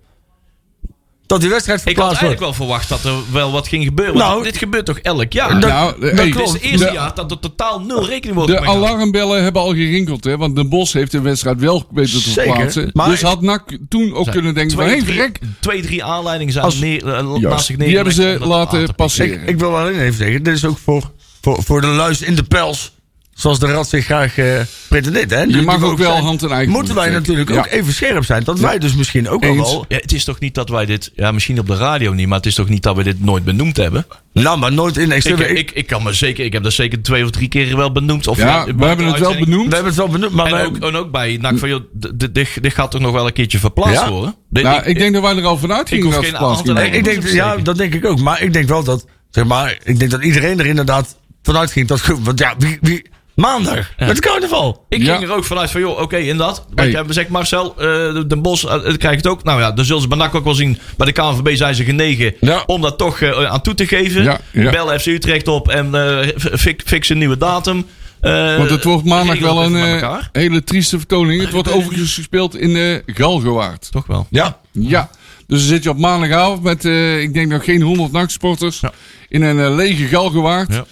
Dat die wedstrijd Ik had verplaatst wordt. eigenlijk wel verwacht dat er wel wat ging gebeuren. Want Nou, dit gebeurt toch elk jaar? dat- nou, dat hey, Het is het eerste de- jaar dat er totaal nul rekening wordt De alarmbellen hebben al gerinkeld, hè? Want de Bos heeft de wedstrijd wel weten te verplaatsen. maar- dus had NAC toen ook kunnen denken van... Twee, drie, verrek, twee, drie aanleidingen zijn Als- neer, eh, naast Juist, zich die hebben ze laten te passeren. Ik, ik wil alleen even zeggen: dit is ook voor, voor, voor de luister in de pels. Zoals de rat zich graag eh pretendeert. Hè? Je mag die ook wel zijn- hand in eigen Moeten wij natuurlijk ook even scherp zijn. Dat wij dus misschien ook al Eens. wel Ja, het is toch niet dat wij dit, ja, misschien op de radio niet, maar het is toch niet dat we dit nooit benoemd hebben? Nou, maar nooit in Ik, ik, ik kan me zeker, ik heb dat zeker twee of drie keer wel benoemd. Of Ja, ja, we hebben het wel benoemd. we hebben het wel benoemd, maar En wij- ook, en ook bij NAC van, joh, dit, dit gaat toch nog wel een keertje verplaatst Ja? worden? Dit- Nou, ik denk dat wij er al vanuit ik gingen hoef geen hand ik is ja, dat denk ik ook. Maar ik denk wel dat, zeg maar, ik denk dat iedereen er inderdaad vanuit ging. Dat, want ja, wie, wie, maandag, het carnaval. Ik Ja. ging er ook vanuit van, joh, oké, inderdaad. Wat Hey. jij hebt gezegd, Marcel, eh de, de Bos, eh, dat krijg ik het ook. Nou ja, dan zullen ze bij NAC ook wel zien. Bij de KNVB zijn ze genegen Ja. om dat toch eh, aan toe te geven. Ja, ja. Bel FC Utrecht op en eh, fix, fix een nieuwe datum. Eh, Want het wordt maandag wel een met eh, hele trieste vertoning. Het wordt overigens gespeeld in de Galgenwaard. Toch wel. Ja, Ja, dus dan zit je op maandagavond met, eh, ik denk nog geen 100 nachtsporters. Ja. In een eh, lege Galgenwaard. Ja.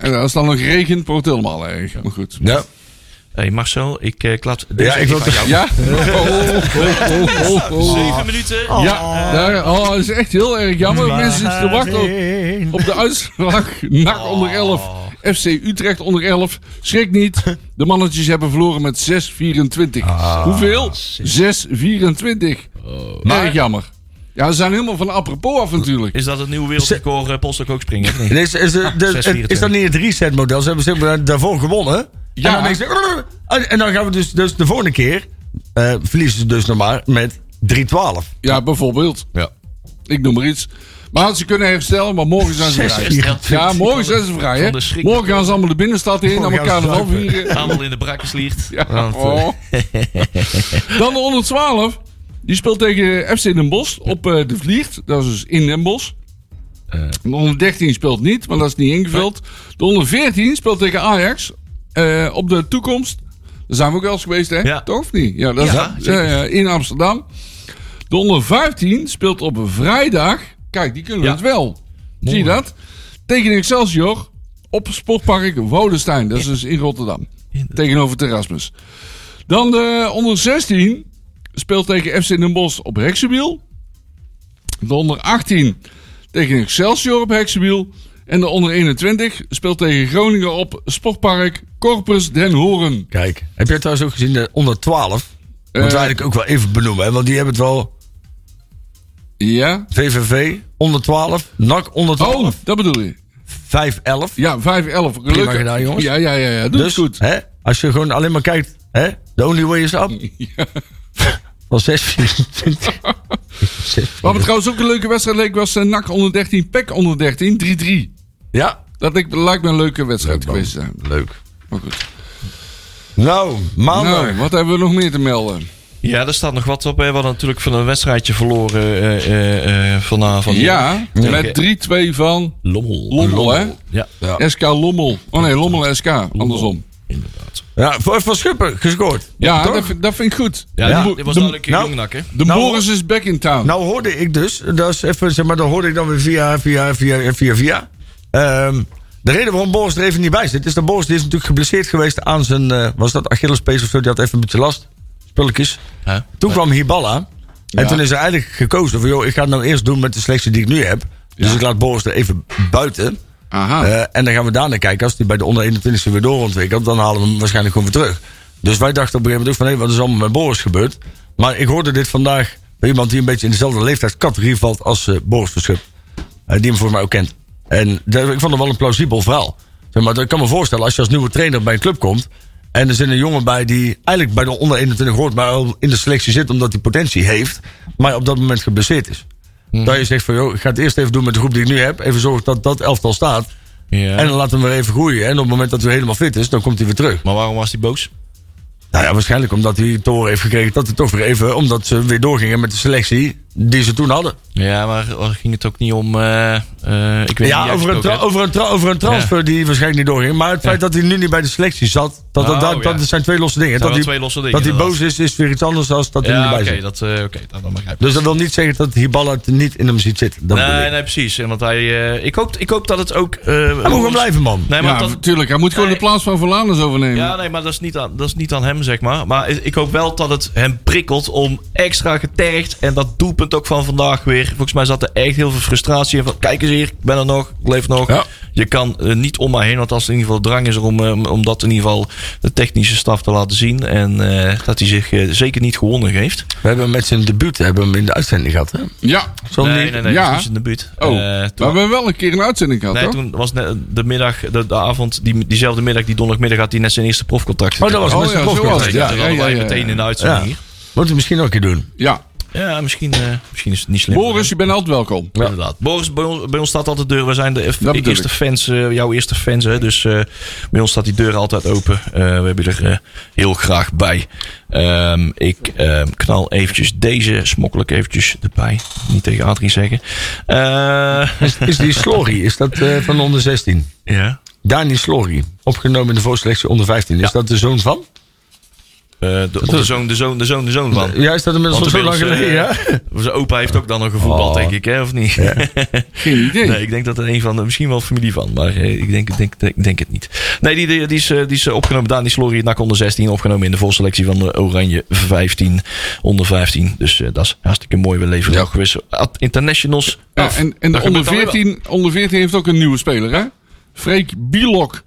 En als het dan nog regent, wordt het helemaal erg. Maar goed. ja. hey Marcel, ik uh, klap deze Ja, ik wil jou. Ja? Oh, oh, oh, oh, oh. Zeven minuten. Ja, daar, oh, dat is echt heel erg jammer. Mensen zitten te wachten op, op de uitslag. NAC onder 11, FC Utrecht onder 11. Schrik niet, de mannetjes hebben verloren met 6-24. Hoeveel? 6-24. Erg jammer. Ja, ze zijn helemaal van apropos af natuurlijk. Is dat het nieuwe wereldrecord uh, polstok ook springen? Of niet? Is, is, de- de- is dat niet het reset model? Ze hebben daarvoor gewonnen. Ja. En dan, en dan gaan we dus, dus de volgende keer eh, verliezen ze dus nog maar met 3-12. Ja, bijvoorbeeld. Ja. Ik noem maar iets. Maar ze kunnen herstellen, maar morgen zijn ze vrij. Ja, morgen zijn ze vrij, hè? Morgen gaan ze allemaal de binnenstad in, naar Morgen elkaar zuipen. vieren. Allemaal in de brakkensliert. Ja, Want, eh, oh. Dan de 112. Die speelt tegen FC Den Bosch op eh, de Vliert. Dat is dus in Den Bosch. De 113 speelt niet, maar dat is niet ingevuld. De 114 speelt tegen Ajax eh, op de toekomst. Daar zijn we ook wel eens geweest, hè? Ja. Toch of niet? Ja, dat Ja, is eh, in Amsterdam. De 115 speelt op een vrijdag. Kijk, die kunnen Ja. het wel. Zie je dat? Tegen Excelsior op Sportpark Woudenstein. Dat is dus in Rotterdam. Tegenover Terrasmus. Dan de onder 16 speelt tegen FC Den Bosch op Heksenwiel. De onder 18 tegen Excelsior op Heksenwiel. En de onder 21 speelt tegen Groningen op Sportpark Corpus Den Horen. Kijk, heb jij trouwens ook gezien de onder 12? Moeten we Eh. eigenlijk ook wel even benoemen, hè? want die hebben het wel. Ja? VVV onder 12, NAC onder 12, Oh, dat bedoel je. 5-11. Ja, 5-11. Prima gedaan, jongens. Ja, ja, ja. ja. Doe Dus het goed. Hè, als je gewoon alleen maar kijkt, hè, the only way is up. Van 6 24. Wat me trouwens ook een leuke wedstrijd leek was uh, NAC onder 13, PEC onder 13, 3-3. Ja, Dat lijkt, me een leuke wedstrijd geweest te zijn. leuk. Maar goed. Nou, maandag. Nou, wat hebben we nog meer te melden? Ja, er staat nog wat op. Hè. We hadden natuurlijk van een wedstrijdje verloren eh, eh, eh, vanavond. Ja, met 3-2 van Lommel. Lommel, hè? Ja, SK Lommel. Oh nee, Lommel SK. Andersom. Inderdaad. Ja, voor Van Schuppen gescoord. Ja, dat, vind- dat vind ik goed. Ja, dit was De- een nou, jongnak, hè? De Nou, Boris is back in town. Nou hoorde ik dus, dat is even, zeg maar, dat hoorde ik dan weer via, via, via, via, via. Ehm, de reden waarom Boris er even niet bij zit, is dat Boris die is natuurlijk geblesseerd geweest aan zijn, eh, was dat Achillespees of zo, die had even een beetje last, spulletjes. Huh? Toen kwam Hiballa. En Ja. toen is er eigenlijk gekozen van, joh, ik ga het nou eerst doen met de selectie die ik nu heb. Dus Ja. ik laat Boris er even buiten. Eh, en dan gaan we daarna kijken. Als hij bij de onder 21 weer doorontwikkelt, dan halen we hem waarschijnlijk gewoon weer terug. Dus wij dachten op een gegeven moment ook van, wat is allemaal met Boris gebeurd? Maar ik hoorde dit vandaag bij iemand die een beetje in dezelfde leeftijdscategorie valt als eh, Boris Verschup. Eh, die hem voor mij ook kent. En ik vond het wel een plausibel verhaal. Zeg maar ik kan me voorstellen, als je als nieuwe trainer bij een club komt. En er zit een jongen bij die eigenlijk bij de onder 21 hoort, maar al in de selectie zit omdat hij potentie heeft. Maar op dat moment geblesseerd is. Dat je zegt van, joh, ik ga het eerst even doen met de groep die ik nu heb. Even zorgen dat dat elftal staat. Ja. En dan laten we hem weer even groeien. En op het moment dat hij helemaal fit is, dan komt hij weer terug. Maar waarom was hij boos? Nou ja, waarschijnlijk omdat hij te horen heeft gekregen dat hij toch weer even, omdat ze weer doorgingen met de selectie die ze toen hadden. Ja, maar ging het ook niet om... eh, eh, ik weet Ja, niet over een, over, een over een transfer die waarschijnlijk niet doorging. Maar het feit dat hij nu niet bij de selectie zat, dat, dat, Oh, dat, dat ja. zijn twee losse dingen. Dat twee losse dingen, dat hij boos is, is weer iets anders dan dat hij niet bij oké, zit. dat, eh, oké, dat, dat begrijp ik. Dus dat wil niet zeggen dat Hiballa het niet in hem ziet zitten. Dat Nee, nee, precies. En want hij, eh, ik, hoop, ik hoop dat het ook... eh, Hij moet gewoon blijven, man. Nee, maar ja, dat, natuurlijk. Hij moet gewoon Nee. de plaats van Verlaners overnemen. Ja, nee, maar dat is, niet aan, dat is niet aan hem, zeg maar. Maar ik hoop wel dat het hem prikkelt om extra getergd. En dat doelpunt ook van vandaag weer. Volgens mij zat er echt heel veel frustratie in. Van, kijk eens hier, ik ben er nog, ik leef nog. Ja. Je kan eh, niet om mij heen. Want als er in ieder geval drang is er om, eh, om dat in ieder geval de technische staf te laten zien. En eh, dat hij zich eh, zeker niet gewonnen geeft. We hebben hem met zijn debuut hebben we hem in de uitzending gehad. Hè? Ja. Zo nee, niet- nee, nee, Ja. dat was in de buurt. Oh, Eh, maar toen- we hebben wel een keer een uitzending gehad, Nee, toch? toen was net de middag, de, de avond, die, diezelfde middag, die donderdagmiddag, had hij net zijn eerste profcontact. Oh, dat was Oh, met zijn ja, het, ja. Ja, ja. meteen in de uitzending Ja. hier. Moeten we misschien ook een keer doen. Ja. Ja, misschien, eh, misschien is het niet slim. Boris, je bent altijd welkom. Ja. Inderdaad. Boris, bij ons, bij ons staat altijd de deur. We zijn de eerste fans, eh, jouw eerste fans. Hè? Dus eh, bij ons staat die deur altijd open. Eh, we hebben je er heel graag bij. Ehm, ik ehm, knal eventjes deze, smokkel ik eventjes erbij. Niet tegen Adrie zeggen. Eh, Is die Slory, is dat eh, van onder 16? ja. Dani Slory, opgenomen in de voorselectie onder 15. Is Ja. dat de zoon van? Eh, de, de zoon, de zoon, de zoon, de zoon van. Ja, is dat inmiddels zo lang geleden, eh, ja? Zijn opa heeft ook dan nog gevoetbald, Oh. denk ik, hè? Of niet? Geen idee. Nee, ik denk dat er een van, misschien wel familie van, maar eh, ik denk, denk, denk, denk het niet. Nee, die, die, die, is, eh, die is eh, opgenomen, Dani Slory, NAC onder 16, opgenomen in de voorselectie van de Oranje 15, onder 15. Dus eh, dat is hartstikke mooi. We leveren Ja. ook weer Ad Internationals Ja, af. en en de onder gebeurt dan weer 14, onder 14 heeft ook een nieuwe speler, hè? Freek Bielok.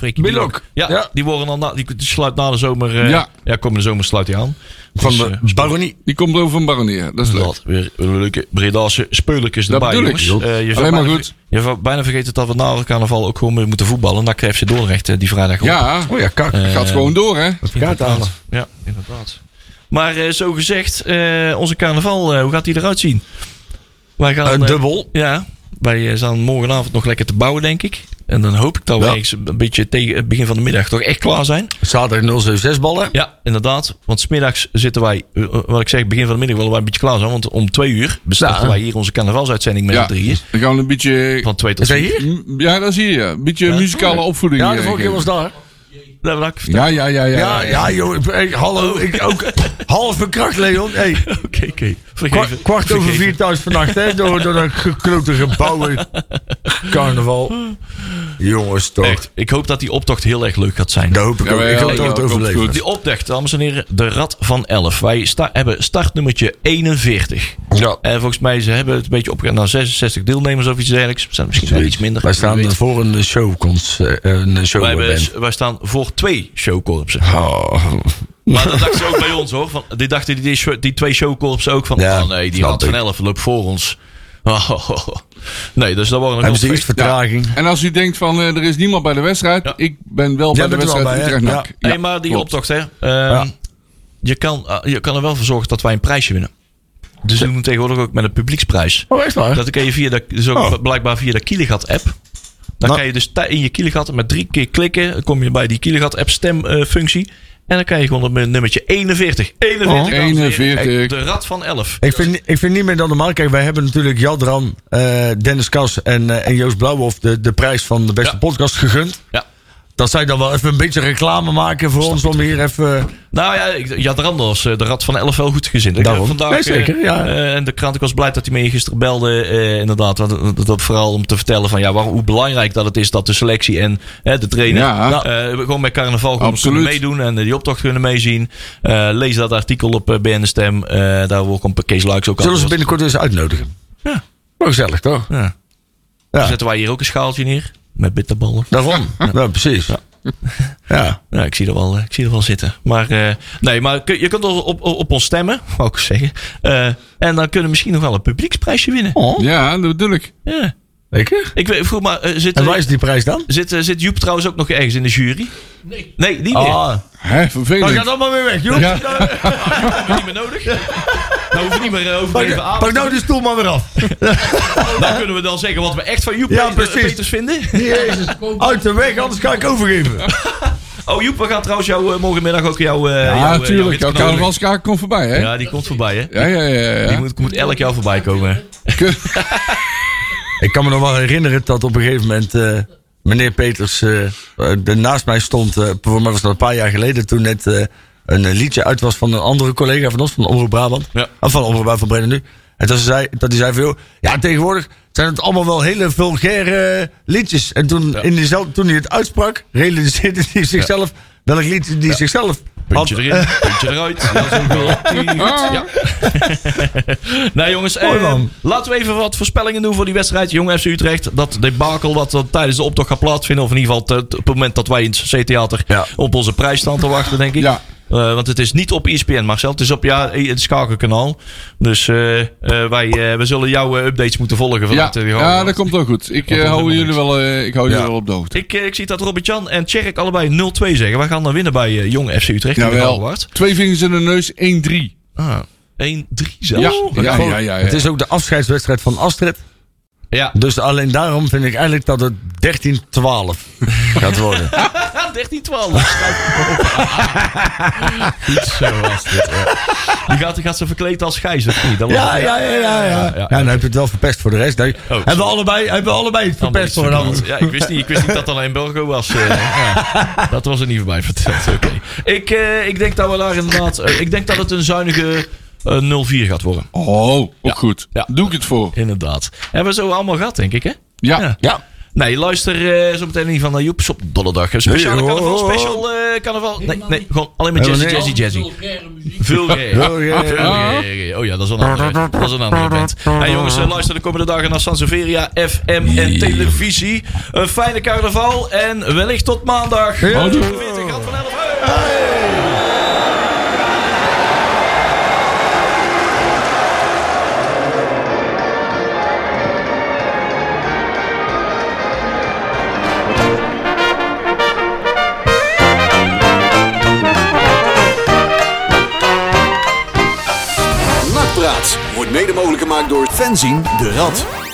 Wel. Freekie Bilok. Ja, Ja. die, worden dan na, die, sluit na de zomer, eh, Ja. ja. komende zomer sluit hij aan. Van Dus, de eh, baronie. Die komt over van Baroneer. Dat is leuk. Weer weer leuke Bredaanse speulertjes Dat erbij, ik. jongens. Eh, je Alleen maar bijna goed. Je zou bijna vergeten dat we na het carnaval ook gewoon weer moeten voetballen. Naar KFC Dordrecht eh, die vrijdag. op. Ja, Oh ja, kak. gaat gewoon door, hè? kaart halen. Ja, inderdaad. Maar eh, zo gezegd, eh, onze carnaval, eh, hoe gaat die eruit zien? Wij gaan... Dubbel. Ja, wij eh, staan morgenavond nog lekker te bouwen, denk ik. En dan hoop ik dat we Ja. ergens een beetje tegen het begin van de middag toch echt klaar zijn. Zaterdag 076 ballen. Ja, inderdaad. Want smiddags zitten wij, eh, eh, wat ik zeg, begin van de middag willen wij een beetje klaar zijn. Want om twee uur bestarten Ja. wij hier onze carnavalsuitzending met Ja. drieën. Dan gaan we een beetje... Van twee tot vier. hier? M- Ja, dat zie je. Een beetje muzikale opvoeding. Ja, de vorige keer was daar. Ja, ja, ja, ja. Ja, ja, joh. hey, hallo. Ik ook half verkracht, Leon. Hey, Oké, oké. Vergeven. kwart over vier thuis vannacht, hè. Door, door dat geklote gebouw. Carnaval. Jongens, toch. Echt, ik hoop dat die optocht heel erg leuk gaat zijn. Dat hoop ik Ja, ook. Ik hoop ja, dat het overleven. Die optocht, dames en heren, de Rad van 11. Wij sta- hebben startnummertje 41. Ja. En volgens mij, ze hebben het een beetje opgegaan naar 66 deelnemers of iets dergelijks. We staan misschien wel iets minder. Wij staan voor een show. Een show wij, hebben, wij staan voor twee showcorpsen. Oh. Maar dat dachten ze ook bij ons hoor. Van, die dachten die, die, die twee showcorpsen ook van... Ja, oh nee, die Rad van ik. 11 loopt voor ons. Oh, Nee, dus dat waren nog twee- vertraging? En als u denkt van eh, er is niemand bij de wedstrijd, Ja. ik ben wel Jij bij de wedstrijd bij, hè? Utrecht-NAC. Nee, maar die klopt. optocht, hè. ehm, je, kan, eh, je kan er wel voor zorgen dat wij een prijsje winnen. Dus we doen tegenwoordig ook met een publieksprijs. Oh, echt waar? Dat kan je via de, dus ook Oh. blijkbaar via de Kielegat app. Dan Nou. kan je dus in je Kielegat met drie keer klikken. Dan kom je bij die Kielegat app stemfunctie. En dan krijg je gewoon mijn nummertje 41. 41. dames en heren. 41. De Rad van 11. Ik vind, ik vind niet meer dan normaal. Kijk, wij hebben natuurlijk Jadran, eh, Dennis Kas en, eh, en Joost Blauwhof de, de prijs van de beste Ja. podcast gegund. Ja. Dat zij dan wel even een beetje reclame maken voor ons om hier even... Nou ja, ja, de Randers, eh, de Rad van 11 wel goed gezind. Ik, Daarom. eh, Vandaag, Nee, zeker, eh, ja. eh, en de krant, ik was blij dat hij me gisteren belde. eh, inderdaad, want, dat, vooral om te vertellen van ja, waar, hoe belangrijk dat het is dat de selectie en de trainer Ja. eh, gewoon met carnaval kunnen meedoen en eh, die optocht kunnen meezien. Eh, lees dat artikel op BN Stem. eh, daar wordt een Kees Luiks ook Zullen ze aan. binnenkort eens uitnodigen? Ja. Wel gezellig, toch? Ja. Ja. Dan zetten wij hier ook een schaaltje neer met bitterballen. Daarom. Ja, precies. Ja. Ja, ik zie er wel, eh, ik zie er wel zitten. Maar eh, nee, maar je kunt op, op, op ons stemmen, wou ik zeggen. Eh, en dan kunnen we misschien nog wel een publieksprijsje winnen. Oh, Ja, dat bedoel ik. Ja. Ik weet, vroeg maar, eh, zit, En eh, waar is die prijs dan? zit, eh, zit Joep trouwens ook nog ergens in de jury? Nee. Nee, niet meer. Ah, Hè, dat vervelend. gaat allemaal weer weg, joh. Ja. niet meer nodig. Nou hoef je niet meer over even Pak, aan. pak nou die stoel maar weer af. Dan kunnen we dan zeggen wat we echt van Joep Ja. Peters vinden. Jezus. Uit de weg, anders ga ik overgeven. Oh Joep, we gaan trouwens jou, morgenmiddag ook jouw... Ja, jouw natuurlijk. hit Jouw carnavalskaart komt voorbij, hè? Ja, die komt voorbij, hè? Ja, ja, ja. ja. Die moet, moet elk jaar voorbij komen. Ik kan me nog wel herinneren dat op een gegeven moment eh, meneer Peters er naast mij stond. voor mij was dat een paar jaar geleden toen net een liedje uit was van een andere collega van ons, van Omroep Brabant. Ja. Of van Omroep Brabant van Breda nu. En dat, ze zei, dat hij zei van, joh, ja tegenwoordig zijn het allemaal wel hele vulgaire liedjes. En toen, Ja. in diezelfde, toen hij het uitsprak, realiseerde hij zichzelf welk liedje die zichzelf. Puntje erin, puntje eruit. Ja, zo gaat die. Ja. nou jongens, eh, laten we even wat voorspellingen doen voor die wedstrijd. Jong FC Utrecht, dat debakel wat er tijdens de optocht gaat plaatsvinden. Of in ieder geval t- t- op het moment dat wij in het C-theater Ja. op onze prijs staan te wachten, denk ik. Ja. Eh, want het is niet op ESPN, Marcel. Het is op ja, het schakelkanaal. Dus eh, eh, wij eh, we zullen jouw updates moeten volgen. Ja, vanuit de ja, dat komt wel goed. Ik eh, hou jullie wel, eh, ik hou jullie Ja. wel op de hoogte. ik, ik zie dat Robert-Jan en Tjerk allebei 0-2 zeggen. Wij gaan dan winnen bij eh, Jong FC Utrecht. in de Jawel. Twee vingers in de neus, 1-3. Ah, 1-3 zelfs. Ja, ja, ja, ja, ja. Het is ook de afscheidswedstrijd van Astrid. Ja. Dus alleen daarom vind ik eigenlijk dat het 13-12 gaat worden. 13, 12. Goed zo was dit. Ja. Die, gaat, die gaat ze verkleed als Gijs, of niet? Dat was- Ja, ja, ja, ja. ja. ja. Ja, dan heb je het wel verpest voor de rest. Sorry. hebben, we allebei, hebben we allebei het verpest voor een. Ja, ik wist niet, ik wist niet dat dat alleen Burgo was. eh, ja. Dat was er niet voorbij verteld. Oké. Ik, eh, ik denk dat we daar inderdaad. eh, ik denk dat het een zuinige eh, 0-4 gaat worden. Oh, ook Ja. goed. Ja. Doe ik het voor. Inderdaad. Hebben we zo allemaal gehad, denk ik, hè? Ja. Ja. Ja. Nee, luister eh, zo meteen ieder geval naar Joep's op Donderdag. Een speciale Nee, carnaval, oh, oh, oh. special eh, carnaval. Nee, nee, gewoon alleen maar jazzy, jazzy, niet. jazzy. Vulgair. Vulgair. Vulgair. Oh ja, dat is een andere, dat is een andere band. Hey jongens, eh, luister de komende dagen naar Sanseveria, FM en televisie. Een fijne carnaval en wellicht tot maandag. Ja. Houdoe. 40 graden van 11. Hey. Nakpraat mede mogelijk gemaakt door Fenzin de Rad.